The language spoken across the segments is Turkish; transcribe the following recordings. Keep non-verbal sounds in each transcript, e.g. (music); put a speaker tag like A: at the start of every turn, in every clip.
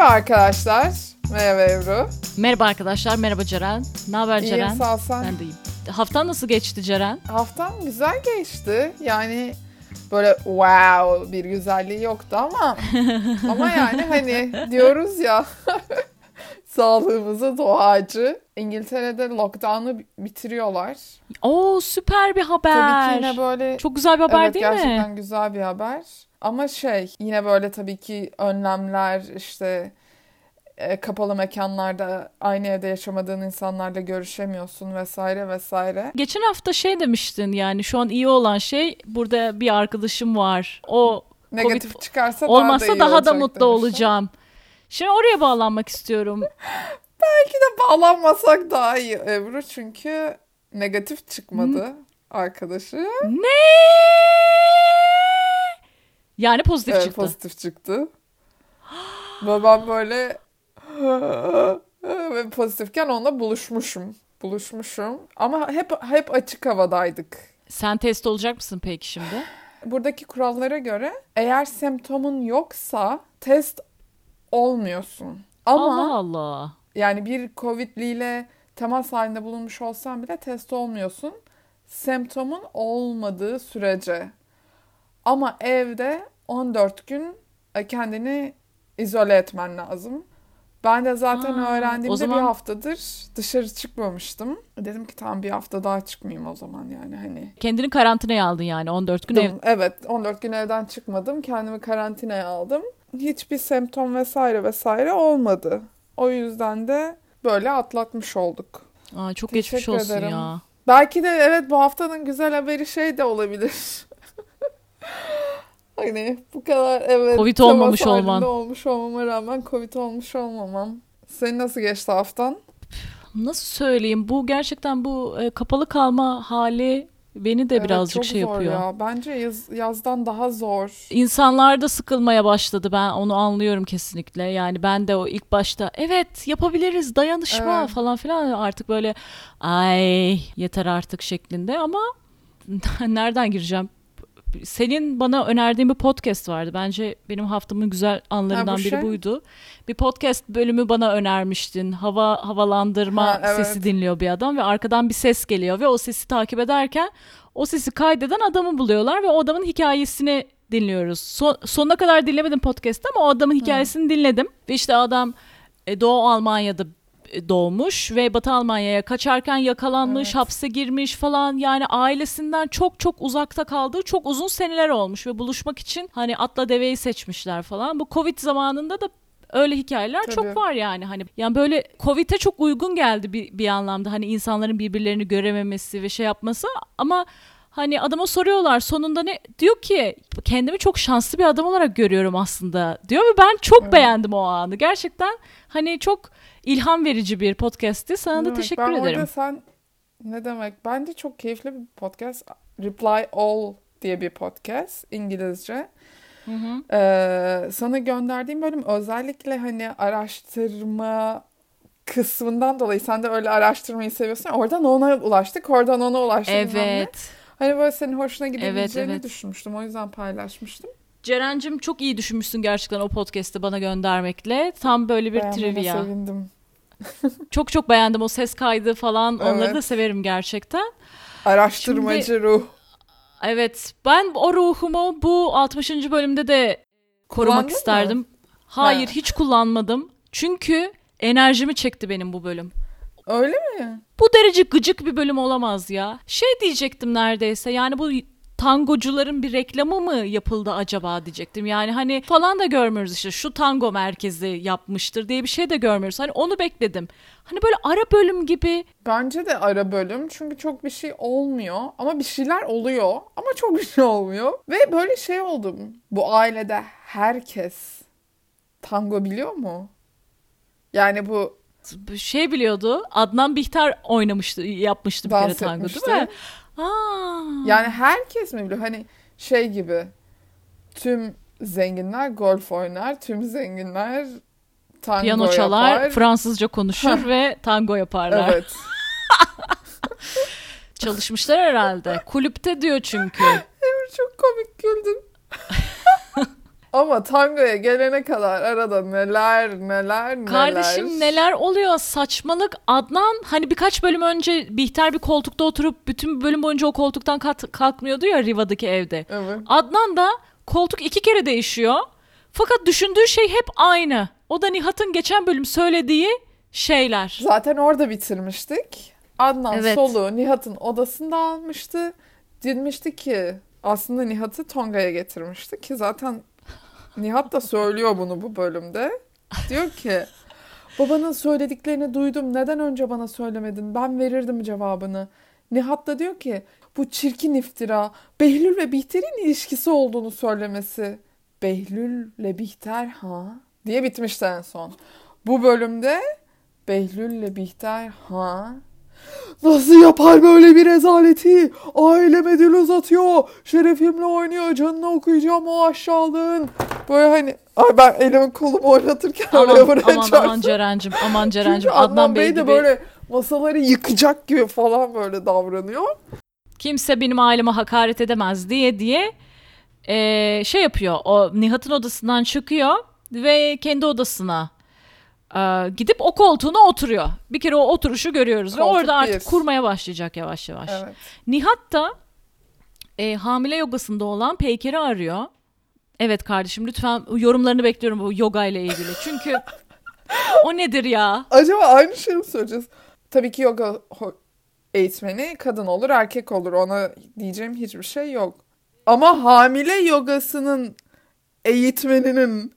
A: Merhaba arkadaşlar. Merhaba Ebru.
B: Merhaba arkadaşlar, merhaba Ceren. Ne haber Ceren?
A: İyiyim sağ ol sen.
B: Ben de iyiyim. Haftan nasıl geçti Ceren?
A: Haftam güzel geçti. Yani böyle wow bir güzelliği yoktu ama (laughs) ama yani hani diyoruz ya (laughs) sağlığımızı doğacı. İngiltere'de lockdown'u bitiriyorlar.
B: Oo süper bir haber.
A: Tabii ki yine böyle
B: Çok güzel bir haber
A: evet,
B: değil
A: gerçekten
B: mi?
A: güzel bir haber. Ama şey yine böyle tabii ki önlemler işte e, kapalı mekanlarda aynı evde yaşamadığın insanlarla görüşemiyorsun vesaire vesaire.
B: Geçen hafta şey demiştin yani şu an iyi olan şey burada bir arkadaşım var. O
A: Negatif
B: Covid
A: çıkarsa daha
B: olmazsa
A: da iyi
B: daha, da mutlu
A: demiştim.
B: olacağım. Şimdi oraya bağlanmak istiyorum. (laughs)
A: Belki de bağlanmasak daha iyi Ebru çünkü negatif çıkmadı arkadaşı.
B: ne? Yani pozitif
A: Evet,
B: çıktı.
A: pozitif çıktı. Ve ben böyle (gasps) ve pozitifken onunla buluşmuşum. Buluşmuşum. Ama hep hep açık havadaydık.
B: Sen test olacak mısın peki şimdi?
A: Buradaki kurallara göre eğer semptomun yoksa test olmuyorsun. Ama
B: Allah Allah.
A: yani bir Covid'liyle temas halinde bulunmuş olsan bile test olmuyorsun. Semptomun olmadığı sürece. Ama evde 14 gün e, kendini izole etmen lazım. Ben de zaten
B: Aa,
A: öğrendiğimde
B: zaman-
A: bir haftadır dışarı çıkmamıştım. Dedim ki tamam bir hafta daha çıkmayayım o zaman yani hani.
B: Kendini karantinaya aldın yani 14 gün ev.
A: Evet 14 gün evden çıkmadım. Kendimi karantinaya aldım. Hiçbir semptom vesaire vesaire olmadı. O yüzden de böyle atlatmış olduk.
B: Aa, çok
A: Teşekkür
B: geçmiş olsun
A: ederim.
B: ya.
A: Belki de evet bu haftanın güzel haberi şey de olabilir. Hani bu kadar evet
B: Covid olmamış olman.
A: olmuş olmama rağmen Covid olmuş olmamam. Senin nasıl geçti haftan?
B: Nasıl söyleyeyim? Bu gerçekten bu e, kapalı kalma hali beni de
A: Evet,
B: birazcık
A: çok
B: şey
A: zor
B: yapıyor.
A: ya. Bence yaz, yazdan daha zor.
B: İnsanlar da sıkılmaya başladı. Ben onu anlıyorum kesinlikle. Yani ben de o ilk başta evet yapabiliriz dayanışma
A: Evet.
B: falan filan artık böyle ay yeter artık şeklinde ama (laughs) nereden gireceğim? Senin bana önerdiğin bir podcast vardı. Bence benim haftamın güzel anlarından
A: Ha, bu
B: biri
A: şey?
B: buydu. Bir podcast bölümü bana önermiştin. Hava havalandırma
A: Ha, evet.
B: sesi dinliyor bir adam ve arkadan bir ses geliyor ve o sesi takip ederken o sesi kaydeden adamı buluyorlar ve o adamın hikayesini dinliyoruz. Son, sonuna kadar dinlemedim podcast'ı ama o adamın hikayesini dinledim. Ve işte adam e, Doğu Almanya'da doğmuş ve Batı Almanya'ya kaçarken yakalanmış,
A: Evet.
B: hapse girmiş falan. Yani ailesinden çok çok uzakta kaldığı çok uzun seneler olmuş ve buluşmak için hani atla deveyi seçmişler falan. Bu Covid zamanında da öyle hikayeler
A: Tabii.
B: çok var yani hani yani böyle Covid'e çok uygun geldi bir, bir anlamda hani insanların birbirlerini görememesi ve şey yapması ama hani adama soruyorlar sonunda ne diyor ki kendimi çok şanslı bir adam olarak görüyorum aslında diyor ve ben çok
A: Evet.
B: beğendim o anı gerçekten hani çok ilham verici bir podcast'ti sana
A: Ne
B: da
A: demek?
B: teşekkür
A: ben
B: ederim.
A: sen ne demek? Bence çok keyifli bir podcast. Reply All diye bir podcast İngilizce.
B: Hı hı.
A: Ee, sana gönderdiğim bölüm özellikle hani araştırma kısmından dolayı sen de öyle araştırmayı seviyorsun. Oradan ona ulaştık, oradan ona ulaştık.
B: Evet.
A: Hani böyle senin hoşuna gidebileceğini
B: evet.
A: düşünmüştüm. O yüzden paylaşmıştım.
B: Ceren'cim çok iyi düşünmüşsün gerçekten o podcast'ı bana göndermekle. Tam böyle bir
A: Beğenmene
B: trivia.
A: sevindim. (laughs)
B: Çok çok beğendim o ses kaydı falan. Onları da
A: Evet.
B: severim gerçekten.
A: Araştırmacı ruh.
B: Evet ben o ruhumu bu 60. bölümde de korumak
A: Kullandın mı?
B: isterdim. Hayır
A: Ha.
B: hiç kullanmadım. Çünkü enerjimi çekti benim bu bölüm.
A: Öyle mi?
B: Bu derece gıcık bir bölüm olamaz ya. Şey diyecektim neredeyse yani bu tangocuların bir reklamı mı yapıldı acaba diyecektim. Yani hani falan da görmüyoruz işte şu tango merkezi yapmıştır diye bir şey de görmüyoruz. Hani onu bekledim. Hani böyle ara bölüm gibi
A: Bence de ara bölüm çünkü çok bir şey olmuyor ama bir şeyler oluyor ama çok bir şey olmuyor. Ve böyle şey oldum. Bu ailede herkes tango biliyor mu? Yani bu
B: şey biliyordu. Adnan Bihter oynamıştı, yapmıştı bir
A: Dans
B: kere tango değil mi?
A: Yani herkes mi biliyor? Hani şey gibi tüm zenginler golf oynar, tüm zenginler tango
B: piyano çalar,
A: yapar.
B: Fransızca konuşur ve tango yaparlar.
A: Evet.
B: Çalışmışlar herhalde. Kulüpte diyor çünkü.
A: Emir çok komik güldün. (laughs) Ama tangoya gelene kadar arada neler neler neler.
B: Kardeşim neler oluyor saçmalık. Adnan hani birkaç bölüm önce Bihter bir koltukta oturup bütün bölüm boyunca o koltuktan kat- kalkmıyordu ya Riva'daki evde.
A: Evet.
B: Adnan da koltuk iki kere değişiyor. Fakat düşündüğü şey hep aynı. O da Nihat'ın geçen bölüm söylediği şeyler.
A: Zaten orada bitirmiştik. Adnan
B: Evet.
A: soluğu Nihat'ın odasında almıştı. Demişti ki aslında Nihat'ı Tonga'ya getirmişti ki zaten Nihat da söylüyor bunu bu bölümde. Diyor ki babanın söylediklerini duydum neden önce bana söylemedin ben verirdim cevabını. Nihat da diyor ki bu çirkin iftira Behlül ve Bihter'in ilişkisi olduğunu söylemesi. Behlül'le Bihter ha diye bitmişti en son. Bu bölümde Behlül'le Bihter ha Nasıl yapar böyle bir rezaleti? Aileme dil uzatıyor. Şerefimle oynuyor. Canını okuyacağım o aşağılığın. Böyle hani ay ben elimi kolumu oynatırken oraya
B: Aman
A: buraya
B: aman aman
A: çarptım.
B: Ceren'cim aman Ceren'cim
A: Adnan,
B: Adnan Bey
A: Bey de
B: gibi
A: böyle masaları yıkacak gibi falan böyle davranıyor.
B: kimse benim aileme hakaret edemez diye diye eee, şey yapıyor. O Nihat'ın odasından çıkıyor ve kendi odasına eee, gidip o koltuğuna oturuyor. Bir kere o oturuşu görüyoruz ve
A: Koltuk
B: orada artık
A: bir.
B: kurmaya başlayacak yavaş yavaş.
A: Evet.
B: Nihat da e, hamile yogasında olan Peyker'i arıyor. Evet kardeşim lütfen yorumlarını bekliyorum bu yoga ile ilgili. Çünkü (laughs) o nedir ya?
A: Acaba aynı şeyi mi söyleyeceğiz? Tabii ki yoga eğitmeni kadın olur erkek olur. Ona diyeceğim hiçbir şey yok. Ama hamile yogasının eğitmeninin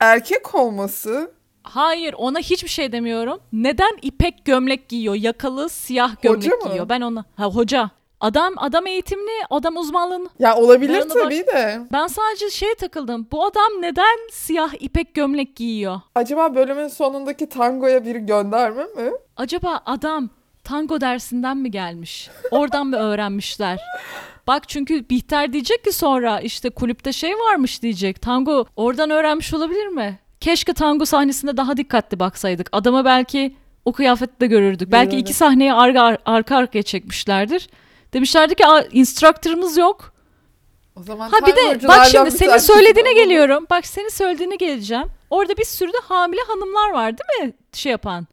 A: erkek olması
B: Hayır ona hiçbir şey demiyorum. Neden ipek gömlek giyiyor? Yakalı siyah gömlek giyiyor. Ben ona ha hoca. Adam adam eğitimli, adam uzmanlığın.
A: ya olabilir
B: bak-
A: tabii de.
B: Ben sadece şeye takıldım. Bu adam neden siyah ipek gömlek giyiyor?
A: Acaba bölümün sonundaki tangoya bir gönderme mi?
B: Acaba adam tango dersinden mi gelmiş? Oradan mı öğrenmişler? Bak çünkü Bihter diyecek ki sonra işte kulüpte şey varmış diyecek. Tango oradan öğrenmiş olabilir mi? Keşke tango sahnesinde daha dikkatli baksaydık. Adama belki o kıyafette görürdük. Belki
A: Görürdük.
B: iki sahneyi arka, arka arkaya çekmişlerdir. Demişlerdi ki "Aa, instructor'ımız yok.
A: O zaman
B: Ha bir de bak şimdi senin söylediğine geliyorum. Bak senin söylediğine geleceğim. Orada bir sürü de hamile hanımlar var değil mi? Şey yapan.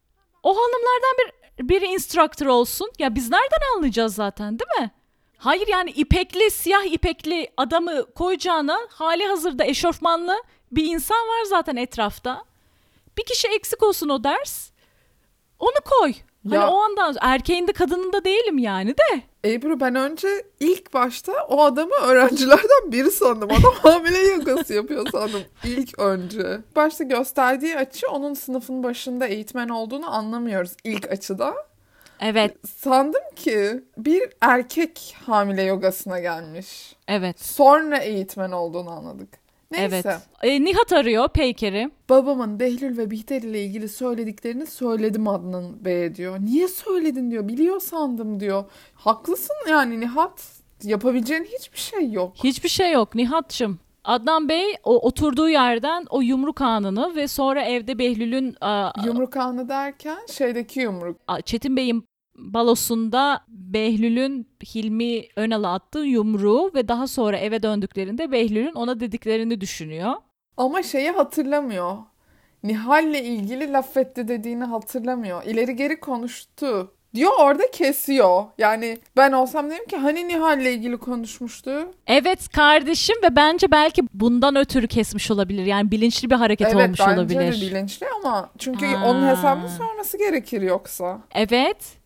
B: O hanımlardan bir biri instructor olsun. Ya biz nereden anlayacağız zaten değil mi? Hayır yani ipekli, siyah ipekli adamı koyacağına hali hazırda eşofmanlı bir insan var zaten etrafta. Bir kişi eksik olsun o ders. Onu koy. Hani
A: Ya-
B: o andan erkeğin de kadının da değilim yani de.
A: Ebru ben önce ilk başta o adamı öğrencilerden biri sandım. Adam (laughs) hamile yogası yapıyor sandım ilk önce. Başta gösterdiği açı onun sınıfın başında eğitmen olduğunu anlamıyoruz ilk açıda.
B: Evet,
A: Sandım ki bir erkek hamile yogasına gelmiş.
B: evet.
A: Sonra eğitmen olduğunu anladık. Neyse.
B: Evet. E, Nihat arıyor Peyker'i.
A: Babamın Behlül ve Bihter ile ilgili söylediklerini söyledim Adnan Bey'e diyor. Niye söyledin diyor. Biliyor sandım diyor. Haklısın yani Nihat. Yapabileceğin hiçbir şey yok.
B: Hiçbir şey yok Nihat'cığım. Adnan Bey o oturduğu yerden o yumruk anını ve sonra evde Behlül'ün a,
A: Yumruk anı derken şeydeki yumruk.
B: a, Çetin Bey'in balosunda Behlül'ün Hilmi Önal'a attığı yumruğu ve daha sonra eve döndüklerinde Behlül'ün ona dediklerini düşünüyor.
A: Ama şeyi hatırlamıyor. Nihal'le ilgili laf etti dediğini hatırlamıyor. İleri geri konuştu. Diyor orada kesiyor. Yani ben olsam derim ki hani Nihal'le ilgili konuşmuştu.
B: Evet kardeşim ve bence belki bundan ötürü kesmiş olabilir. Yani bilinçli bir hareket
A: evet
B: olmuş
A: bence
B: olabilir.
A: de bilinçli ama çünkü
B: Ha.
A: onun hesabını sorması gerekir yoksa.
B: Evet.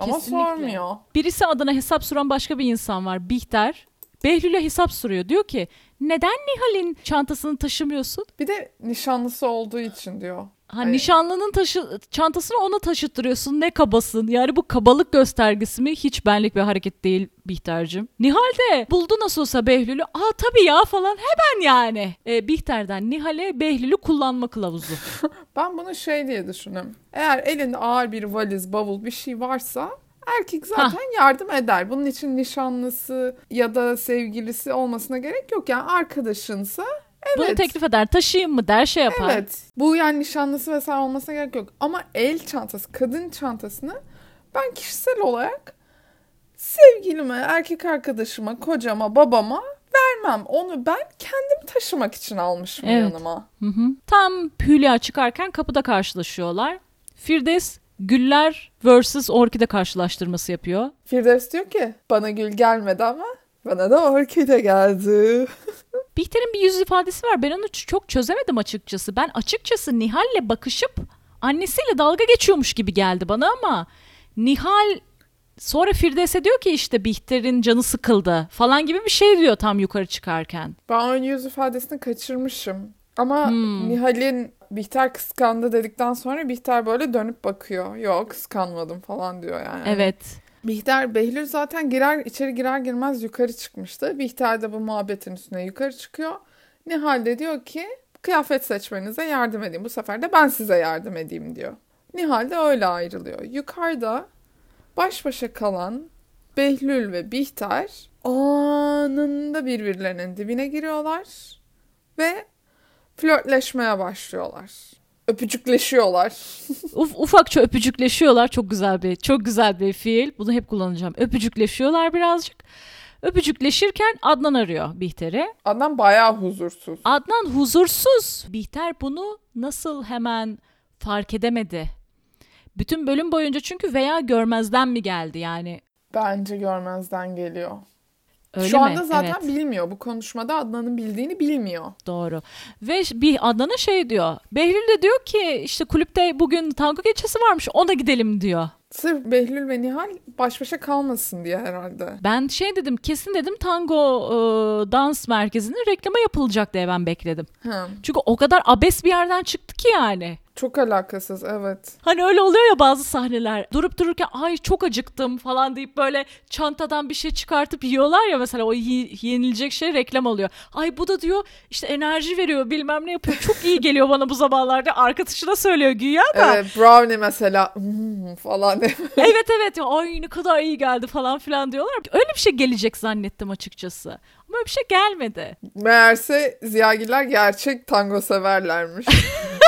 A: Ama
B: Kesinlikle.
A: sormuyor.
B: Birisi adına hesap soran başka bir insan var. Bihter. Behlül'e hesap soruyor. Diyor ki neden Nihal'in çantasını taşımıyorsun?
A: Bir de nişanlısı olduğu için diyor.
B: Ha,
A: Evet.
B: nişanlının taşı, çantasını ona taşıttırıyorsun. Ne kabasın. Yani bu kabalık göstergesi mi? Hiç benlik bir hareket değil Bihter'cim. Nihal de buldu nasıl olsa Behlül'ü. Aa tabii ya falan hemen yani. E, Bihter'den Nihal'e Behlül'ü kullanma kılavuzu. (laughs)
A: Ben bunu şey diye düşünüyorum. Eğer elinde ağır bir valiz, bavul bir şey varsa erkek zaten yardım eder. Bunun için nişanlısı ya da sevgilisi olmasına gerek yok. Yani arkadaşınsa
B: Bunu
A: evet.
B: teklif eder. Taşıyayım mı der şey yapar.
A: Evet. Bu yani nişanlısı vesaire olmasına gerek yok. Ama el çantası, kadın çantasını ben kişisel olarak sevgilime, erkek arkadaşıma, kocama, babama gelmem. Onu ben kendim taşımak için almışım
B: Evet.
A: yanıma.
B: Hı hı. Tam Hülya çıkarken kapıda karşılaşıyorlar. Firdevs Güller vs. Orkide karşılaştırması yapıyor.
A: Firdevs diyor ki bana gül gelmedi ama bana da orkide geldi. (laughs)
B: Bihter'in bir yüz ifadesi var. Ben onu çok çözemedim açıkçası. Ben açıkçası Nihal'le bakışıp annesiyle dalga geçiyormuş gibi geldi bana ama Nihal sonra Firdevs'e diyor ki işte Bihter'in canı sıkıldı falan gibi bir şey diyor tam yukarı çıkarken.
A: Ben ön yüz ifadesini kaçırmışım. Ama
B: Hmm.
A: Nihal'in Bihter kıskandı dedikten sonra Bihter böyle dönüp bakıyor. Yok kıskanmadım falan diyor yani.
B: Evet.
A: Bihter Behlül zaten girer içeri girer girmez yukarı çıkmıştı. Bihter de bu muhabbetin üstüne yukarı çıkıyor. Nihal de diyor ki kıyafet seçmenize yardım edeyim. Bu sefer de ben size yardım edeyim diyor. Nihal de öyle ayrılıyor. Yukarıda baş başa kalan Behlül ve Bihter anında birbirlerinin dibine giriyorlar ve flörtleşmeye başlıyorlar. Öpücükleşiyorlar.
B: Uf, ufakça öpücükleşiyorlar. Çok güzel bir çok güzel bir fiil. Bunu hep kullanacağım. Öpücükleşiyorlar birazcık. Öpücükleşirken Adnan arıyor Bihter'i.
A: Adam bayağı huzursuz.
B: Adnan huzursuz. Bihter bunu nasıl hemen fark edemedi? Bütün bölüm boyunca çünkü veya görmezden mi geldi yani?
A: Bence görmezden geliyor.
B: Öyle
A: Şu
B: mi?
A: anda zaten
B: Evet,
A: bilmiyor. Bu konuşmada Adnan'ın bildiğini bilmiyor.
B: doğru. Ve bir Adnan'a şey diyor. Behlül de diyor ki işte kulüpte bugün tango gecesi varmış ona gidelim diyor.
A: Sırf Behlül ve Nihal baş başa kalmasın diye herhalde.
B: Ben şey dedim kesin dedim tango e, dans merkezinin reklama yapılacak diye ben bekledim.
A: Hı.
B: Çünkü o kadar abes bir yerden çıktı ki yani.
A: Çok alakasız evet.
B: Hani öyle oluyor ya bazı sahneler. Durup dururken ay çok acıktım falan deyip böyle çantadan bir şey çıkartıp yiyorlar ya mesela o yenilecek şey reklam oluyor. Ay bu da diyor işte enerji veriyor bilmem ne yapıyor. Çok iyi geliyor bana bu zamanlarda. Arkadaşına söylüyor güya da.
A: Evet Brownie mesela "Hmm," falan (laughs)
B: evet evet ya ay ne kadar iyi geldi falan filan diyorlar. Öyle bir şey gelecek zannettim açıkçası. Ama öyle bir şey gelmedi.
A: Meğerse ziyagiller gerçek tango severlermiş. (laughs)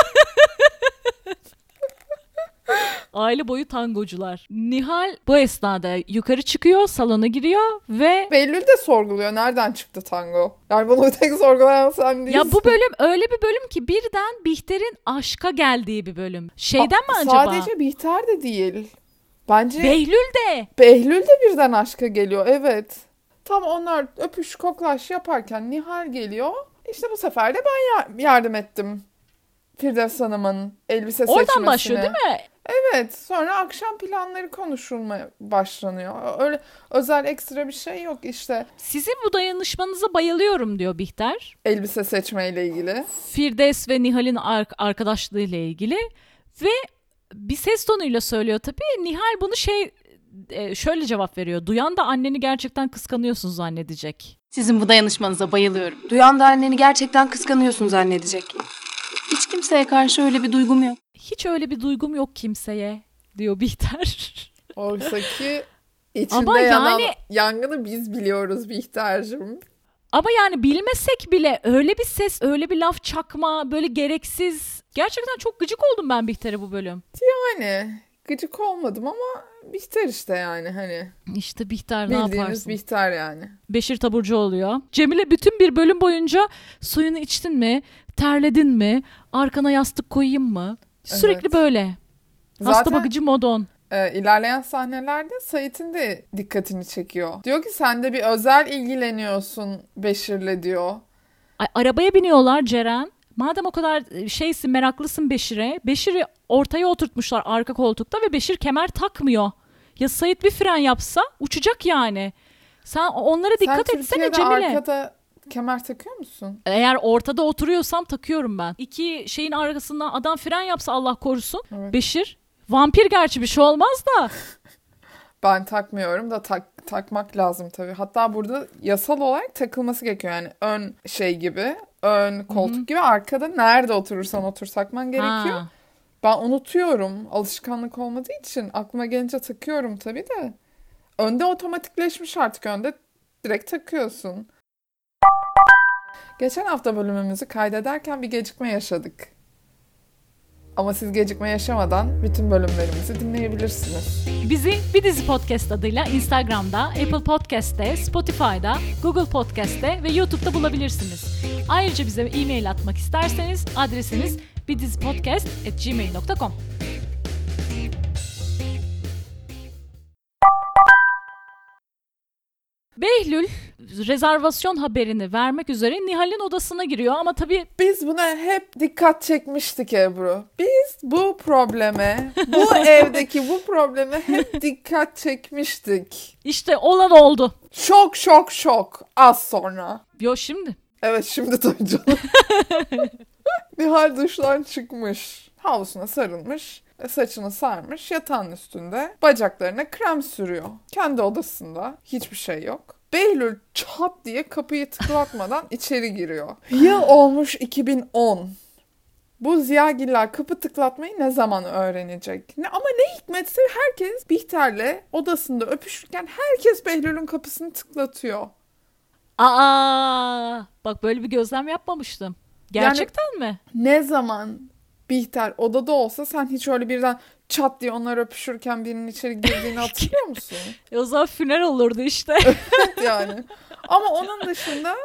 B: Aile boyu tangocular. Nihal bu esnada yukarı çıkıyor, salona giriyor ve
A: Behlül de sorguluyor. Nereden çıktı tango? Yani bunu tek sorgulayan sen değilsin.
B: Ya bu bölüm öyle bir bölüm ki birden Bihter'in aşka geldiği bir bölüm. Şeyden mi acaba?
A: Sadece Bihter de değil. Bence
B: Behlül de.
A: Behlül de birden aşka geliyor. Evet. Tam onlar öpüş koklaş yaparken Nihal geliyor. İşte bu sefer de ben ya- yardım ettim. Firdevs Hanım'ın elbise
B: Oradan
A: seçmesine.
B: başlıyor değil mi?
A: Evet. Sonra akşam planları konuşulmaya başlanıyor. Öyle özel ekstra bir şey yok işte.
B: Sizin bu dayanışmanıza bayılıyorum diyor Bihter.
A: Elbise seçmeyle ilgili.
B: Firdevs ve Nihal'in ar- arkadaşlığı ile ilgili ve bir ses tonuyla söylüyor tabii. Nihal bunu şey e, şöyle cevap veriyor. Duyan da anneni gerçekten kıskanıyorsun zannedecek.
C: Sizin bu dayanışmanıza bayılıyorum.
D: Duyan da anneni gerçekten kıskanıyorsun zannedecek.
C: Hiç kimseye karşı öyle bir duygum yok.
B: Hiç öyle bir duygum yok kimseye diyor Bihter. (laughs)
A: Oysa ki içinde
B: Ama
A: yanan
B: yani-
A: yangını biz biliyoruz Bihter'cim.
B: Ama yani bilmesek bile öyle bir ses, öyle bir laf çakma, böyle gereksiz. Gerçekten çok gıcık oldum ben Bihter'e bu bölüm.
A: Yani gıcık olmadım ama Bihter işte yani hani.
B: İşte Bihter ne yaparsın?
A: Bihter yani.
B: Beşir taburcu oluyor. Cemile bütün bir bölüm boyunca suyunu içtin mi? Terledin mi? Arkana yastık koyayım mı? Sürekli
A: Evet.
B: böyle. Hasta
A: Zaten
B: bakıcı modon.
A: e, ilerleyen sahnelerde Sait'in de dikkatini çekiyor. Diyor ki sen de bir özel ilgileniyorsun Beşir'le diyor.
B: Ay, arabaya biniyorlar Ceren. Madem o kadar e, şeysin meraklısın Beşir'e. Beşir'i ortaya oturtmuşlar arka koltukta ve Beşir kemer takmıyor. Ya Sait bir fren yapsa uçacak yani. Sen onlara dikkat
A: sen
B: etsene Cemile.
A: arkada kemer takıyor musun?
B: Eğer ortada oturuyorsam takıyorum ben. İki şeyin arkasından adam fren yapsa Allah korusun.
A: Evet.
B: Beşir. Vampir gerçi bir şey olmaz da. (laughs)
A: Ben takmıyorum da tak, takmak lazım tabii. Hatta burada yasal olarak takılması gerekiyor. Yani ön şey gibi, ön koltuk gibi arkada nerede oturursan otur takman gerekiyor.
B: Ha.
A: Ben unutuyorum. Alışkanlık olmadığı için aklıma gelince takıyorum tabii de. Önde otomatikleşmiş artık önde direkt takıyorsun. Geçen hafta bölümümüzü kaydederken bir gecikme yaşadık. Ama siz gecikme yaşamadan bütün bölümlerimizi dinleyebilirsiniz.
B: Bizi Bir Dizi Podcast adıyla Instagram'da, Apple Podcast'te, Spotify'da, Google Podcast'te ve YouTube'da bulabilirsiniz. Ayrıca bize e-mail atmak isterseniz adresimiz bidizipodcast.gmail.com Behlül rezervasyon haberini vermek üzere Nihal'in odasına giriyor ama tabii
A: Biz buna hep dikkat çekmiştik Ebru. Biz bu probleme, bu (laughs) evdeki bu probleme hep dikkat çekmiştik.
B: işte olan oldu.
A: Şok şok şok az sonra.
B: Yo şimdi.
A: Evet şimdi tabii (laughs) canım. Nihal duştan çıkmış. Havlusuna sarılmış. ve Saçını sarmış. Yatağın üstünde. Bacaklarına krem sürüyor. Kendi odasında. Hiçbir şey yok. Behlül çat diye kapıyı tıklatmadan (laughs) içeri giriyor. Yıl olmuş 2010. Bu Ziyagiller kapı tıklatmayı ne zaman öğrenecek? Ne, ama ne hikmetse herkes Bihter'le odasında öpüşürken herkes Behlül'ün kapısını tıklatıyor.
B: Aa, bak böyle bir gözlem yapmamıştım. Gerçekten mi?
A: ne zaman Bihter odada olsa sen hiç öyle birden çat diye onlar öpüşürken birinin içeri girdiğini (laughs) hatırlıyor musun?
B: E o zaman füner olurdu işte. (laughs)
A: yani. Ama onun dışında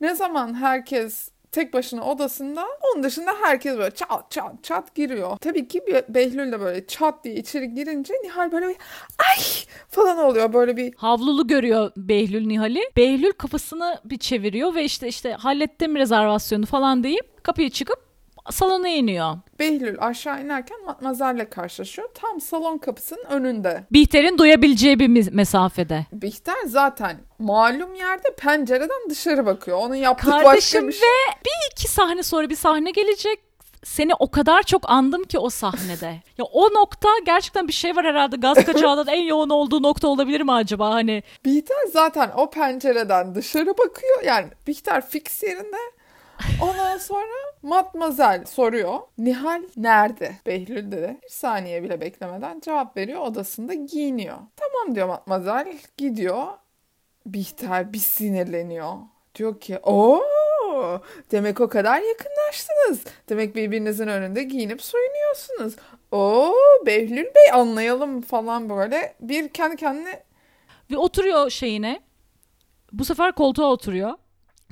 A: ne zaman herkes tek başına odasında onun dışında herkes böyle çat çat çat giriyor. Tabii ki Be- Behlül de böyle çat diye içeri girince Nihal böyle bir ay falan oluyor böyle bir
B: Havlulu görüyor Behlül Nihal'i. Behlül kafasını bir çeviriyor ve işte işte hallettim rezervasyonu falan deyip kapıyı çıkıp salona iniyor.
A: Behlül aşağı inerken Matmazel'le karşılaşıyor. Tam salon kapısının önünde.
B: Bihter'in duyabileceği bir mes- mesafede.
A: Bihter zaten malum yerde pencereden dışarı bakıyor. Onun yaptığı başka
B: Kardeşim
A: bir
B: ve
A: şey.
B: bir iki sahne sonra bir sahne gelecek. Seni o kadar çok andım ki o sahnede. Ya o nokta gerçekten bir şey var herhalde. Gaz kaçağının (laughs) en yoğun olduğu nokta olabilir mi acaba? Hani
A: Bihter zaten o pencereden dışarı bakıyor. Yani Bihter fix yerinde. Ondan sonra Matmazel soruyor. Nihal nerede? Behlül de bir saniye bile beklemeden cevap veriyor. Odasında giyiniyor. Tamam diyor Matmazel. Gidiyor. Bihter bir sinirleniyor. Diyor ki o demek o kadar yakınlaştınız. Demek birbirinizin önünde giyinip soyunuyorsunuz. Oo Behlül Bey anlayalım falan böyle. Bir kendi kendine
B: Ve oturuyor şeyine. Bu sefer koltuğa oturuyor.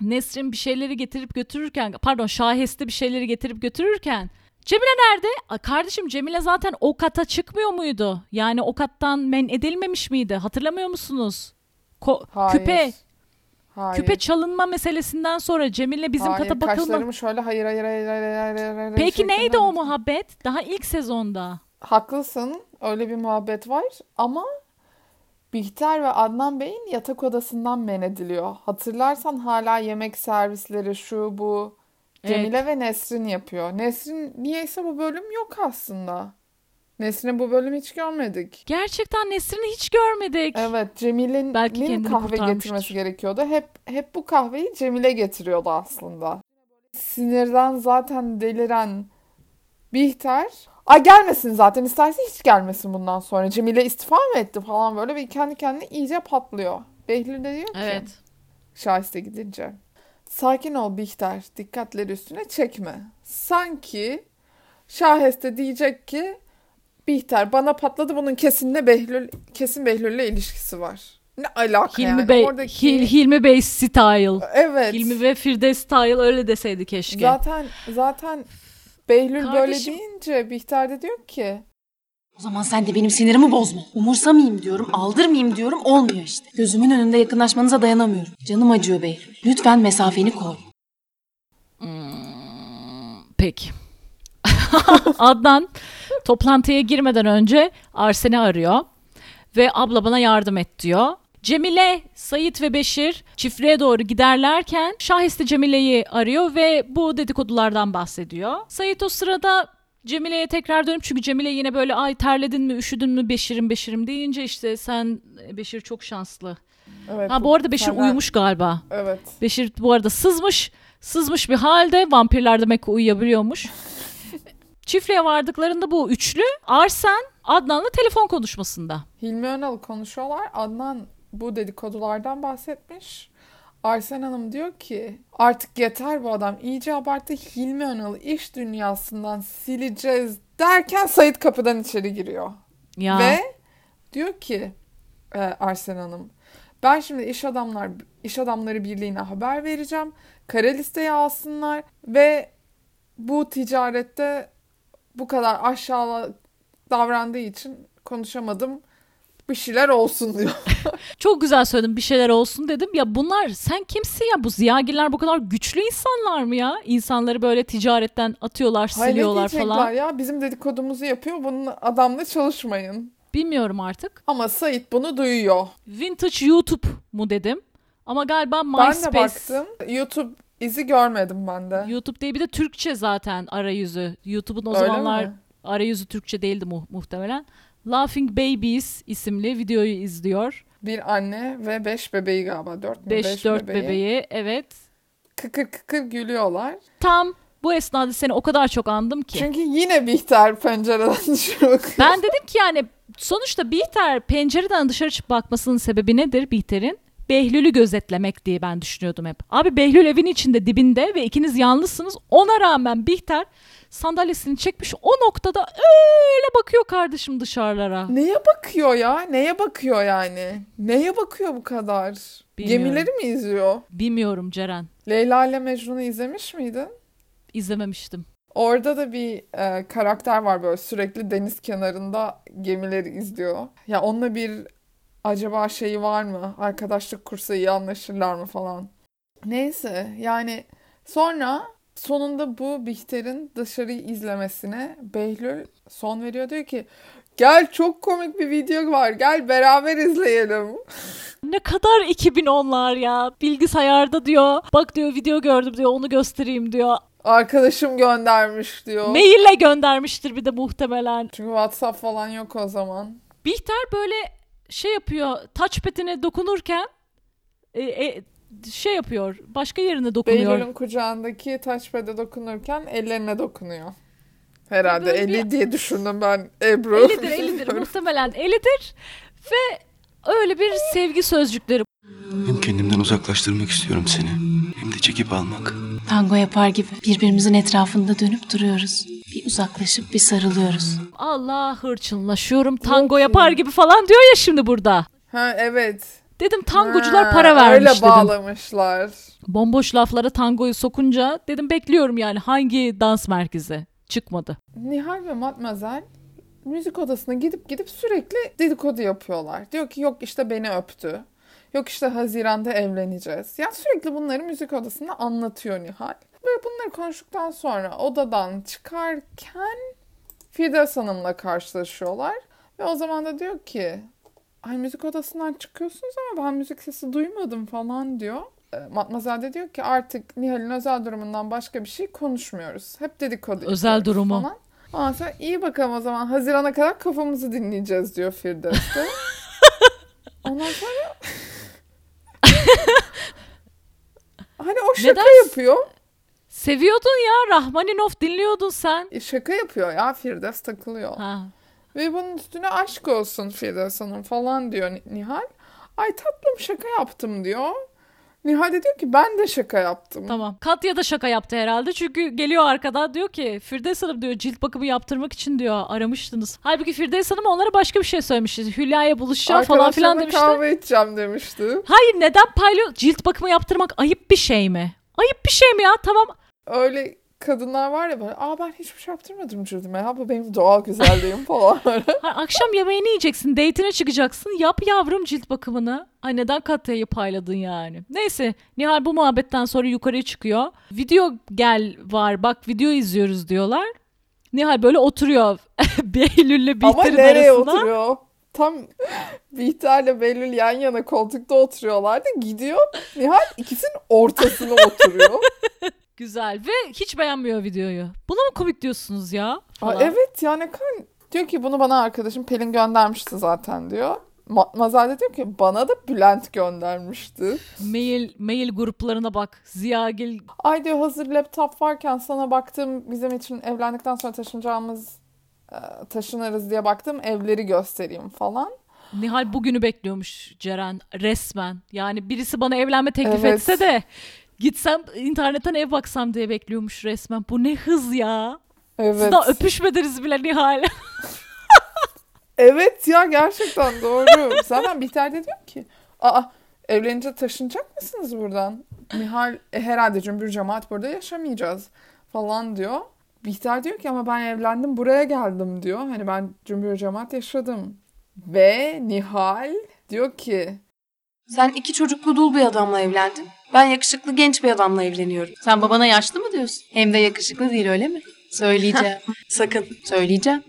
B: Nesrin bir şeyleri getirip götürürken, pardon Şahiste bir şeyleri getirip götürürken Cemile nerede? Aa, kardeşim Cemile zaten o kata çıkmıyor muydu? Yani o kattan men edilmemiş miydi? Hatırlamıyor musunuz? Ko-
A: Hayır.
B: küpe,
A: Hayır.
B: küpe çalınma meselesinden sonra Cemile bizim
A: Hayır,
B: kata bakılma.
A: kaşlarımı şöyle hayır hayır hayır hayır hayır hayır, hayır
B: Peki neydi o muhabbet? Daha ilk sezonda.
A: Haklısın. Öyle bir muhabbet var ama Bihter ve Adnan Bey'in yatak odasından men ediliyor. Hatırlarsan hala yemek servisleri şu bu Cemile ve Nesrin yapıyor. Nesrin niyeyse bu bölüm yok aslında. Nesrin'i bu bölüm hiç görmedik.
B: Gerçekten Nesrin'i hiç görmedik.
A: Evet, Cemile'nin kahve getirmesi gerekiyordu. Hep hep bu kahveyi Cemile getiriyordu aslında. Sinirden zaten deliren Bihter, ay gelmesin zaten isterse hiç gelmesin bundan sonra. Cemile istifa mı etti falan böyle bir kendi kendine iyice patlıyor. Behlül de diyor ki
B: Evet.
A: Şahiste gidince. Sakin ol Bihter, dikkatleri üstüne çekme. Sanki Şahiste diyecek ki Bihter bana patladı bunun kesinle Behlül kesin Behlül'le ilişkisi var. Ne alaka
B: Hilmi
A: yani
B: Bey,
A: oradaki
B: Hil- Hilmi Bey style.
A: evet
B: Hilmi ve Firdevs style öyle deseydi keşke.
A: zaten zaten Behlül böyle
B: Kardeşim-
A: deyince Bihter de diyor ki
C: O zaman sen de benim sinirimi bozma. Umursamayayım diyorum, aldırmayayım diyorum, olmuyor işte. Gözümün önünde yakınlaşmanıza dayanamıyorum. Canım acıyor Behlül. Lütfen mesafeni koy.
B: Peki. (laughs) Adnan toplantıya girmeden önce Arsen'i arıyor ve abla bana yardım et diyor. Cemile, Sait ve Beşir çiftliğe doğru giderlerken Şahiste Cemile'yi arıyor ve bu dedikodulardan bahsediyor. Sait o sırada Cemile'ye tekrar dönüp çünkü Cemile yine böyle ay terledin mi üşüdün mü Beşir'im Beşir'im deyince işte sen Beşir çok şanslı.
A: evet
B: Ha bu arada Beşir
A: senden-
B: uyumuş galiba.
A: Evet.
B: Beşir bu arada sızmış. Sızmış bir halde vampirler demek ki uyuyabiliyormuş. (laughs) Çiftliğe vardıklarında bu üçlü Arsen Adnan'la telefon konuşmasında.
A: Hilmi Önal konuşuyorlar. Adnan bu dedikodulardan bahsetmiş. Arsen Hanım diyor ki artık yeter bu adam iyice abarttı Hilmi Önal'ı iş dünyasından sileceğiz derken Sait kapıdan içeri giriyor.
B: Ya.
A: Ve diyor ki e, Arsen Hanım ben şimdi iş adamlar iş adamları birliğine haber vereceğim. Kara listeye alsınlar ve bu ticarette bu kadar aşağıla davrandığı için konuşamadım. Bir şeyler olsun diyor.
B: Çok güzel söyledin bir şeyler olsun dedim. Ya bunlar sen kimsin ya? Bu ziyagiller bu kadar güçlü insanlar mı ya? İnsanları böyle ticaretten atıyorlar, siliyorlar
A: diyecekler
B: falan.
A: ya bizim dedikodumuzu yapıyor bunun adamla çalışmayın.
B: Bilmiyorum artık.
A: Ama Sait bunu duyuyor.
B: Vintage YouTube mu dedim. Ama galiba
A: Ben
B: MySpace.
A: de baktım. YouTube izi görmedim ben de.
B: YouTube diye bir de Türkçe zaten arayüzü. YouTube'un o
A: Öyle
B: zamanlar
A: mi?
B: arayüzü Türkçe değildi mu- muhtemelen. Laughing Babies isimli videoyu izliyor.
A: Bir anne ve beş bebeği galiba. Dört mü?
B: 5-4 bebeği. Evet.
A: Kıkır kıkır gülüyorlar.
B: Tam bu esnada seni o kadar çok andım ki.
A: Çünkü yine Bihter pencereden (laughs) dışarı bakıyor.
B: Ben dedim ki yani sonuçta Bihter pencereden dışarı çıkıp bakmasının sebebi nedir Bihter'in? Behlül'ü gözetlemek diye ben düşünüyordum hep. Abi Behlül evin içinde dibinde ve ikiniz yalnızsınız. Ona rağmen Bihter sandalyesini çekmiş o noktada öyle bakıyor kardeşim dışarılara.
A: Neye bakıyor ya? Neye bakıyor yani? Neye bakıyor bu kadar?
B: Bilmiyorum.
A: Gemileri mi izliyor?
B: Bilmiyorum Ceren.
A: Leyla ile Mecnun'u izlemiş miydin?
B: İzlememiştim.
A: Orada da bir e, karakter var böyle sürekli deniz kenarında gemileri izliyor. Ya onunla bir acaba şeyi var mı? Arkadaşlık kursa iyi anlaşırlar mı falan. Neyse yani sonra sonunda bu Bihter'in dışarıyı izlemesine Behlül son veriyor. Diyor ki gel çok komik bir video var gel beraber izleyelim. (laughs)
B: Ne kadar 2010'lar ya. Bilgisayarda diyor. Bak diyor video gördüm diyor. Onu göstereyim diyor.
A: Arkadaşım göndermiş diyor.
B: Maille göndermiştir bir de muhtemelen.
A: Çünkü WhatsApp falan yok o zaman.
B: Bihter böyle şey yapıyor. Touchpad'ine dokunurken e, e, şey yapıyor. Başka yerine dokunuyor.
A: Behlül'ün kucağındaki touchpad'e dokunurken ellerine dokunuyor. Herhalde
B: Böyle
A: eli
B: bir-
A: diye düşündüm ben Ebru.
B: Elidir (laughs) elidir. Muhtemelen elidir. Ve öyle bir sevgi sözcükleri.
E: Hem kendimden uzaklaştırmak istiyorum seni. Hem de çekip almak.
C: Tango yapar gibi birbirimizin etrafında dönüp duruyoruz. Bir uzaklaşıp bir sarılıyoruz.
B: Allah hırçınlaşıyorum. Tango yapar
A: ya.
B: gibi falan diyor ya şimdi burada.
A: Ha evet.
B: Dedim tangocular para vermiş
A: Öyle
B: dedim.
A: bağlamışlar.
B: Bomboş laflara tangoyu sokunca dedim bekliyorum yani hangi dans merkezi çıkmadı.
A: Nihal ve Matmazel müzik odasına gidip gidip sürekli dedikodu yapıyorlar. Diyor ki yok işte beni öptü. Yok işte Haziran'da evleneceğiz. Yani sürekli bunları müzik odasında anlatıyor Nihal. Ve bunları konuştuktan sonra odadan çıkarken Firdevs Hanım'la karşılaşıyorlar. Ve o zaman da diyor ki ay müzik odasından çıkıyorsunuz ama ben müzik sesi duymadım falan diyor. E, Matmazel de diyor ki artık Nihal'in özel durumundan başka bir şey konuşmuyoruz. Hep dedikodu
B: Özel durumu.
A: Falan. Ondan sonra iyi bakalım o zaman Haziran'a kadar kafamızı dinleyeceğiz diyor Firdevs de. (laughs) Ondan sonra (laughs) hani o şaka
B: Neden?
A: yapıyor.
B: Seviyordun ya Rahmaninov dinliyordun sen.
A: E, Şaka yapıyor ya Firdevs takılıyor.
B: Ha.
A: Ve bunun üstüne aşk olsun Firdevs Hanım falan diyor Ni- Nihal. Ay tatlım şaka yaptım diyor. Nihal de diyor ki ben de şaka yaptım.
B: Tamam. Katya da şaka yaptı herhalde. Çünkü geliyor arkadan diyor ki Firdevs Hanım diyor cilt bakımı yaptırmak için diyor aramıştınız. Halbuki Firdevs Hanım onlara başka bir şey söylemişti. Hülya'ya buluşacağım falan filan demişti.
A: kahve içeceğim demişti.
B: Hayır neden paylo cilt bakımı yaptırmak ayıp bir şey mi? Ayıp bir şey mi ya? Tamam.
A: Öyle kadınlar var ya böyle aa ben hiçbir şey yaptırmadım cildime ya bu benim doğal güzelliğim (laughs) falan.
B: Ha, akşam yemeğini yiyeceksin. Date'ine çıkacaksın. Yap yavrum cilt bakımını. Ay neden Katya'yı payladın yani? Neyse Nihal bu muhabbetten sonra yukarıya çıkıyor. Video gel var bak video izliyoruz diyorlar. Nihal böyle oturuyor (laughs) Behlül'le
A: Ama
B: Bihter'in
A: nereye
B: arasına.
A: oturuyor? Tam Bihter'le Behlül yan yana koltukta oturuyorlardı. Gidiyor Nihal ikisinin ortasına oturuyor. (laughs)
B: Güzel ve hiç beğenmiyor videoyu. Buna mı komik diyorsunuz ya?
A: Aa,
B: Falan.
A: evet yani kan diyor ki bunu bana arkadaşım Pelin göndermişti zaten diyor. Ma- Mazel de diyor ki bana da Bülent göndermişti.
B: Mail, mail gruplarına bak. Ziyagil
A: Ay diyor hazır laptop varken sana baktım bizim için evlendikten sonra taşınacağımız e, taşınırız diye baktım evleri göstereyim falan.
B: Nihal bugünü bekliyormuş Ceren resmen. Yani birisi bana evlenme teklif
A: Evet.
B: etse de gitsem internetten ev baksam diye bekliyormuş resmen. Bu ne hız ya. Siz
A: Evet.
B: daha öpüşmediniz bile Nihal. (laughs)
A: Evet ya gerçekten doğru. (laughs) Zaten Bihter de diyor ki aa evlenince taşınacak mısınız buradan? Nihal "E, herhalde cümbür cemaat burada yaşamayacağız falan diyor. Bihter diyor ki ama ben evlendim buraya geldim diyor. Hani ben cümbür cemaat yaşadım. Ve Nihal diyor ki
D: Sen iki çocuklu dul bir adamla evlendin. Ben yakışıklı genç bir adamla evleniyorum.
C: Sen babana yaşlı mı diyorsun? Hem de yakışıklı değil öyle mi? Söyleyeceğim. (laughs)
D: Sakın.
C: Söyleyeceğim.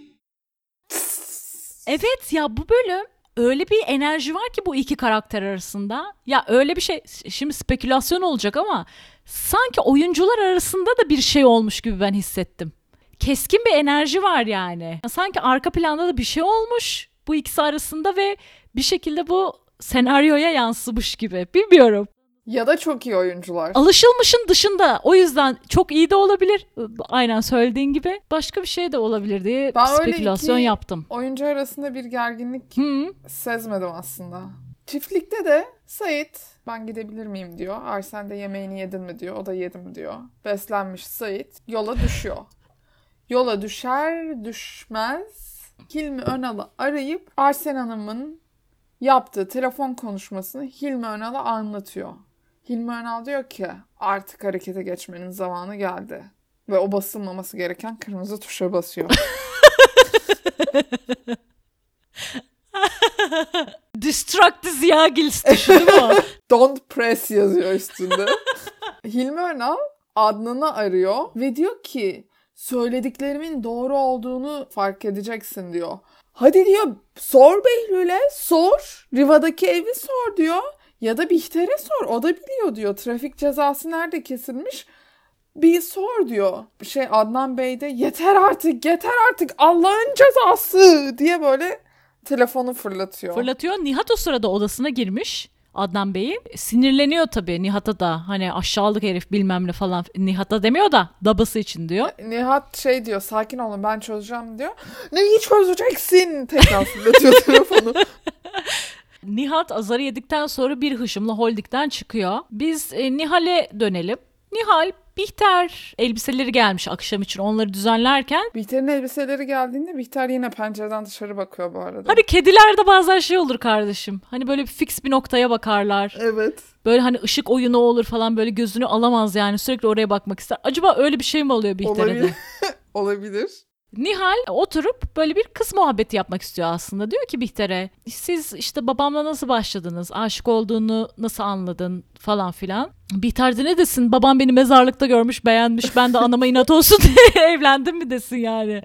B: Evet ya bu bölüm öyle bir enerji var ki bu iki karakter arasında. Ya öyle bir şey şimdi spekülasyon olacak ama sanki oyuncular arasında da bir şey olmuş gibi ben hissettim. Keskin bir enerji var yani. Sanki arka planda da bir şey olmuş bu ikisi arasında ve bir şekilde bu senaryoya yansımış gibi. Bilmiyorum.
A: Ya da çok iyi oyuncular.
B: Alışılmışın dışında. O yüzden çok iyi de olabilir. Aynen söylediğin gibi. Başka bir şey de olabilir diye
A: Ben öyle
B: spekülasyon
A: iki-
B: yaptım.
A: Oyuncu arasında bir gerginlik
B: Hı.
A: sezmedim aslında. Çiftlikte de Sait ben gidebilir miyim diyor. Arsen de yemeğini yedin mi diyor. O da yedim diyor. Beslenmiş Sait yola düşüyor. Yola düşer düşmez Hilmi Önal'ı arayıp Arsen Hanım'ın yaptığı telefon konuşmasını Hilmi Önal'a anlatıyor. Hilmi Önal diyor ki artık harekete geçmenin zamanı geldi. Ve o basılmaması gereken kırmızı tuşa basıyor. (laughs)
B: Destruct Ziyagils tuşu değil mi o? (laughs)
A: Don't press yazıyor üstünde. (laughs) Hilmi Önal Adnan'ı arıyor ve diyor ki söylediklerimin doğru olduğunu fark edeceksin diyor. Hadi diyor sor Behlül'e sor. Riva'daki evi sor diyor. Ya da Bihter'e sor o da biliyor diyor. Trafik cezası nerede kesilmiş bir sor diyor. Şey Adnan Bey de yeter artık yeter artık Allah'ın cezası diye böyle telefonu fırlatıyor.
B: Fırlatıyor. Nihat o sırada odasına girmiş. Adnan Bey'i. Sinirleniyor tabii Nihat'a da. Hani aşağılık herif bilmem ne falan. Nihat'a demiyor da dabası için diyor.
A: Nihat şey diyor sakin olun ben çözeceğim diyor. Neyi çözeceksin? Tekrar fırlatıyor (laughs) telefonu.
B: Nihat azarı yedikten sonra bir hışımla holdikten çıkıyor. Biz e, Nihal'e dönelim. Nihal Bihter elbiseleri gelmiş akşam için onları düzenlerken.
A: Bihter'in elbiseleri geldiğinde Bihter yine pencereden dışarı bakıyor bu arada.
B: Hani kedilerde bazen şey olur kardeşim. Hani böyle bir fix bir noktaya bakarlar.
A: Evet.
B: Böyle hani ışık oyunu olur falan böyle gözünü alamaz yani sürekli oraya bakmak ister. Acaba öyle bir şey mi oluyor Bihter'e
A: Olabilir.
B: de?
A: Olabilir. (laughs)
B: Nihal oturup böyle bir kız muhabbeti yapmak istiyor aslında. Diyor ki Bihter'e siz işte babamla nasıl başladınız? Aşık olduğunu nasıl anladın falan filan. Bihter de ne desin? Babam beni mezarlıkta görmüş beğenmiş. Ben de anama inat olsun diye (laughs) evlendim mi desin yani.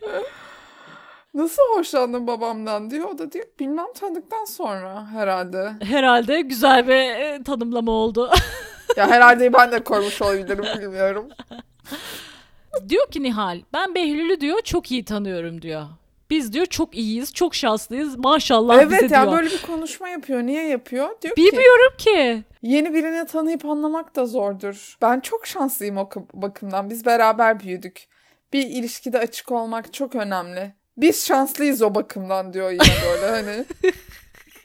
A: Nasıl hoşlandın babamdan diyor. O da diyor bilmem tanıdıktan sonra herhalde.
B: Herhalde güzel bir e, tanımlama oldu.
A: Ya herhalde ben de koymuş olabilirim bilmiyorum. (laughs)
B: diyor ki Nihal ben Behlül'ü diyor çok iyi tanıyorum diyor. Biz diyor çok iyiyiz, çok şanslıyız. Maşallah bize
A: evet ya
B: diyor.
A: böyle bir konuşma yapıyor. Niye yapıyor? Diyor ki
B: Bilmiyorum ki.
A: Yeni birini tanıyıp anlamak da zordur. Ben çok şanslıyım o kı- bakımdan. Biz beraber büyüdük. Bir ilişkide açık olmak çok önemli. Biz şanslıyız o bakımdan diyor yine böyle hani. (laughs) (laughs)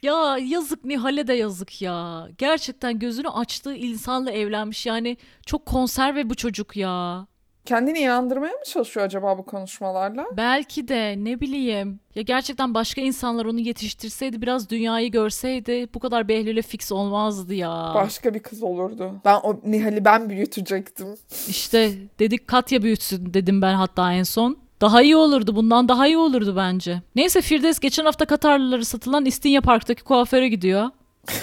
B: Ya yazık Nihal'e de yazık ya. Gerçekten gözünü açtığı insanla evlenmiş. Yani çok konserve bu çocuk ya.
A: Kendini inandırmaya mı çalışıyor acaba bu konuşmalarla?
B: Belki de ne bileyim. Ya gerçekten başka insanlar onu yetiştirseydi biraz dünyayı görseydi bu kadar Behlül'e fix olmazdı ya.
A: Başka bir kız olurdu. Ben o Nihal'i ben büyütecektim.
B: İşte dedik Katya büyütsün dedim ben hatta en son. Daha iyi olurdu. Bundan daha iyi olurdu bence. Neyse Firdevs geçen hafta Katarlıları satılan İstinye Park'taki kuaföre gidiyor. (laughs)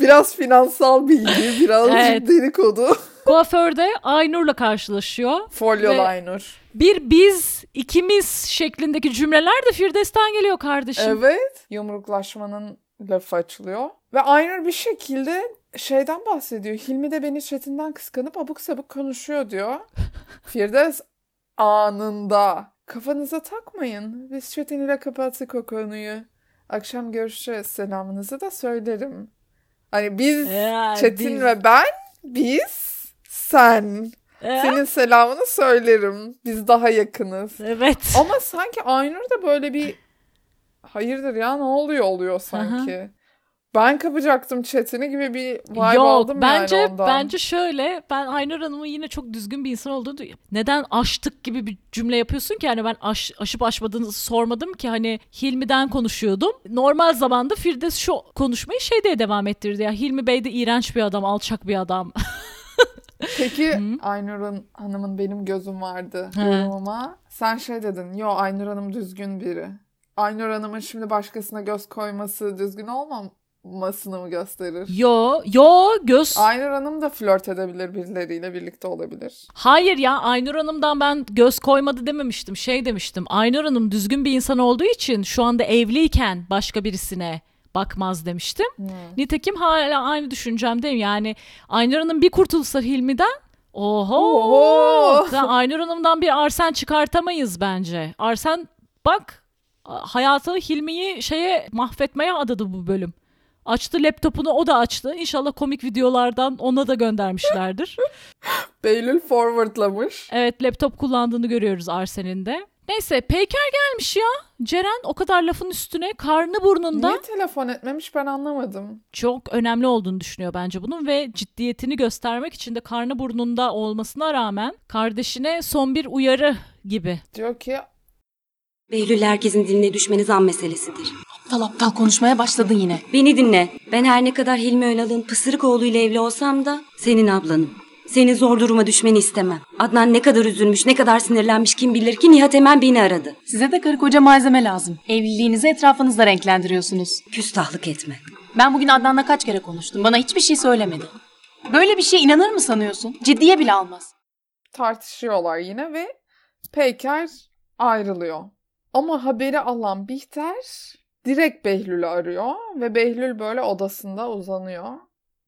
A: Biraz finansal bilgi, biraz
B: Evet.
A: dedikodu.
B: Kuaförde Aynur'la karşılaşıyor.
A: Folyo
B: Ve-
A: liner.
B: Bir biz, ikimiz şeklindeki cümleler de Firdevs'ten geliyor kardeşim.
A: Evet. Yumruklaşmanın lafı açılıyor. Ve Aynur bir şekilde şeyden bahsediyor. Hilmi de beni chatinden kıskanıp abuk sabuk konuşuyor diyor. (laughs) Firdevs anında. Kafanıza takmayın. Biz chatin ile kapattık o konuyu. Akşam görüşeceğiz. Selamınızı da söylerim. Hani biz,
B: Ya,
A: Çetin
B: biz-
A: ve ben, biz, sen.
B: Ee?
A: Senin selamını söylerim. Biz daha yakınız.
B: Evet. (laughs)
A: Ama sanki Aynur da böyle bir hayırdır ya ne oluyor oluyor sanki. Ben kapacaktım chatini gibi bir vibe
B: Yok
A: aldım
B: bence
A: yani ondan.
B: bence şöyle ben Aynur Hanım'ın yine çok düzgün bir insan olduğunu du- neden aştık gibi bir cümle yapıyorsun ki hani ben aş, aşıp aşmadığınızı sormadım ki hani Hilmi'den konuşuyordum. Normal zamanda Firdevs şu konuşmayı şey diye devam ettirdi ya Hilmi Bey de iğrenç bir adam alçak bir adam. (laughs)
A: Peki Aynur Hanım'ın benim gözüm vardı yorumuma. Sen şey dedin. Yo Aynur Hanım düzgün biri. Aynur Hanım'ın şimdi başkasına göz koyması düzgün olmamasını mı gösterir?
B: yo yo göz
A: Aynur Hanım da flört edebilir birileriyle birlikte olabilir.
B: Hayır ya Aynur Hanım'dan ben göz koymadı dememiştim. Şey demiştim. Aynur Hanım düzgün bir insan olduğu için şu anda evliyken başka birisine bakmaz demiştim. Nitekim hala aynı düşüncemdeyim. Yani Aynur Hanım bir kurtulsa Hilmi'den Oho!
A: Oho!
B: Aynur Hanım'dan bir Arsen çıkartamayız bence. Arsen bak hayatını Hilmi'yi şeye mahvetmeye adadı bu bölüm. Açtı laptopunu o da açtı. İnşallah komik videolardan ona da göndermişlerdir. (laughs)
A: Beylül forwardlamış.
B: Evet laptop kullandığını görüyoruz Arsen'in de. Neyse Peyker gelmiş ya. Ceren o kadar lafın üstüne karnı burnunda
A: Niye telefon etmemiş ben anlamadım.
B: çok önemli olduğunu düşünüyor bence bunun ve ciddiyetini göstermek için de karnı burnunda olmasına rağmen kardeşine son bir uyarı gibi.
A: Diyor ki
F: Behlül herkesin diline düşmeniz an meselesidir.
C: Aptal aptal konuşmaya başladın yine.
F: Beni dinle. Ben her ne kadar Hilmi Önal'ın pısırık oğluyla evli olsam da senin ablanım. Senin zor duruma düşmeni istemem. Adnan ne kadar üzülmüş, ne kadar sinirlenmiş kim bilir ki Nihat hemen beni aradı.
C: Size de karı koca malzeme lazım. Evliliğinizi etrafınızda renklendiriyorsunuz.
F: Küstahlık etme.
C: Ben bugün Adnan'la kaç kere konuştum. Bana hiçbir şey söylemedi. Böyle bir şeye inanır mı sanıyorsun? Ciddiye bile almaz.
A: tartışıyorlar yine ve Peyker ayrılıyor. Ama haberi alan Bihter direkt Behlül'ü arıyor ve Behlül böyle odasında uzanıyor.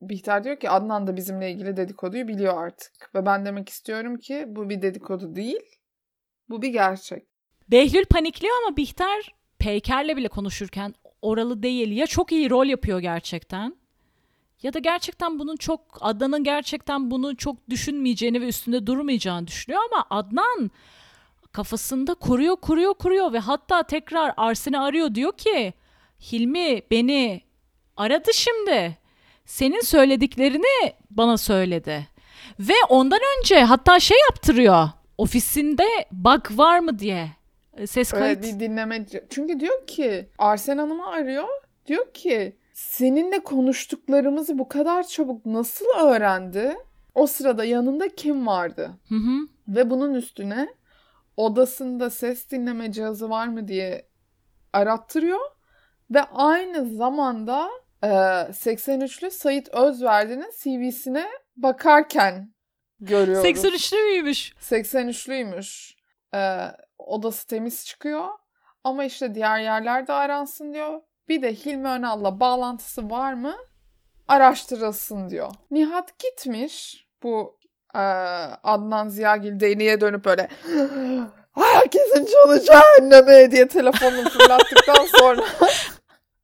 A: Bihter diyor ki Adnan da bizimle ilgili dedikoduyu biliyor artık. Ve ben demek istiyorum ki bu bir dedikodu değil. Bu bir gerçek.
B: Behlül panikliyor ama Bihter Peyker'le bile konuşurken oralı değil. Ya çok iyi rol yapıyor gerçekten ya da gerçekten bunun çok Adnan'ın gerçekten bunu çok düşünmeyeceğini ve üstünde durmayacağını düşünüyor ama Adnan kafasında kuruyor kuruyor kuruyor ve hatta tekrar Arsen'i arıyor diyor ki Hilmi beni aradı şimdi. Senin söylediklerini bana söyledi. Ve ondan önce hatta şey yaptırıyor. Ofisinde bug var mı diye. E, Ses
A: Öyle
B: kayıt.
A: bir dinleme. Çünkü diyor ki Arsen Hanım'ı arıyor. Diyor ki seninle konuştuklarımızı bu kadar çabuk nasıl öğrendi? O sırada yanında kim vardı?
B: Hı hı.
A: Ve bunun üstüne odasında ses dinleme cihazı var mı diye arattırıyor. Ve aynı zamanda e, 83'lü Sait Özverdi'nin CV'sine bakarken görüyoruz.
B: 83'lü müymüş?
A: 83'lüymüş. E, odası temiz çıkıyor. Ama işte diğer yerlerde aransın diyor. Bir de Hilmi Önal'la bağlantısı var mı? Araştırılsın diyor. Nihat gitmiş. Bu e, Adnan Ziyagil değneğe dönüp böyle (gasps) herkesin canı cehenneme diye telefonunu fırlattıktan sonra (laughs)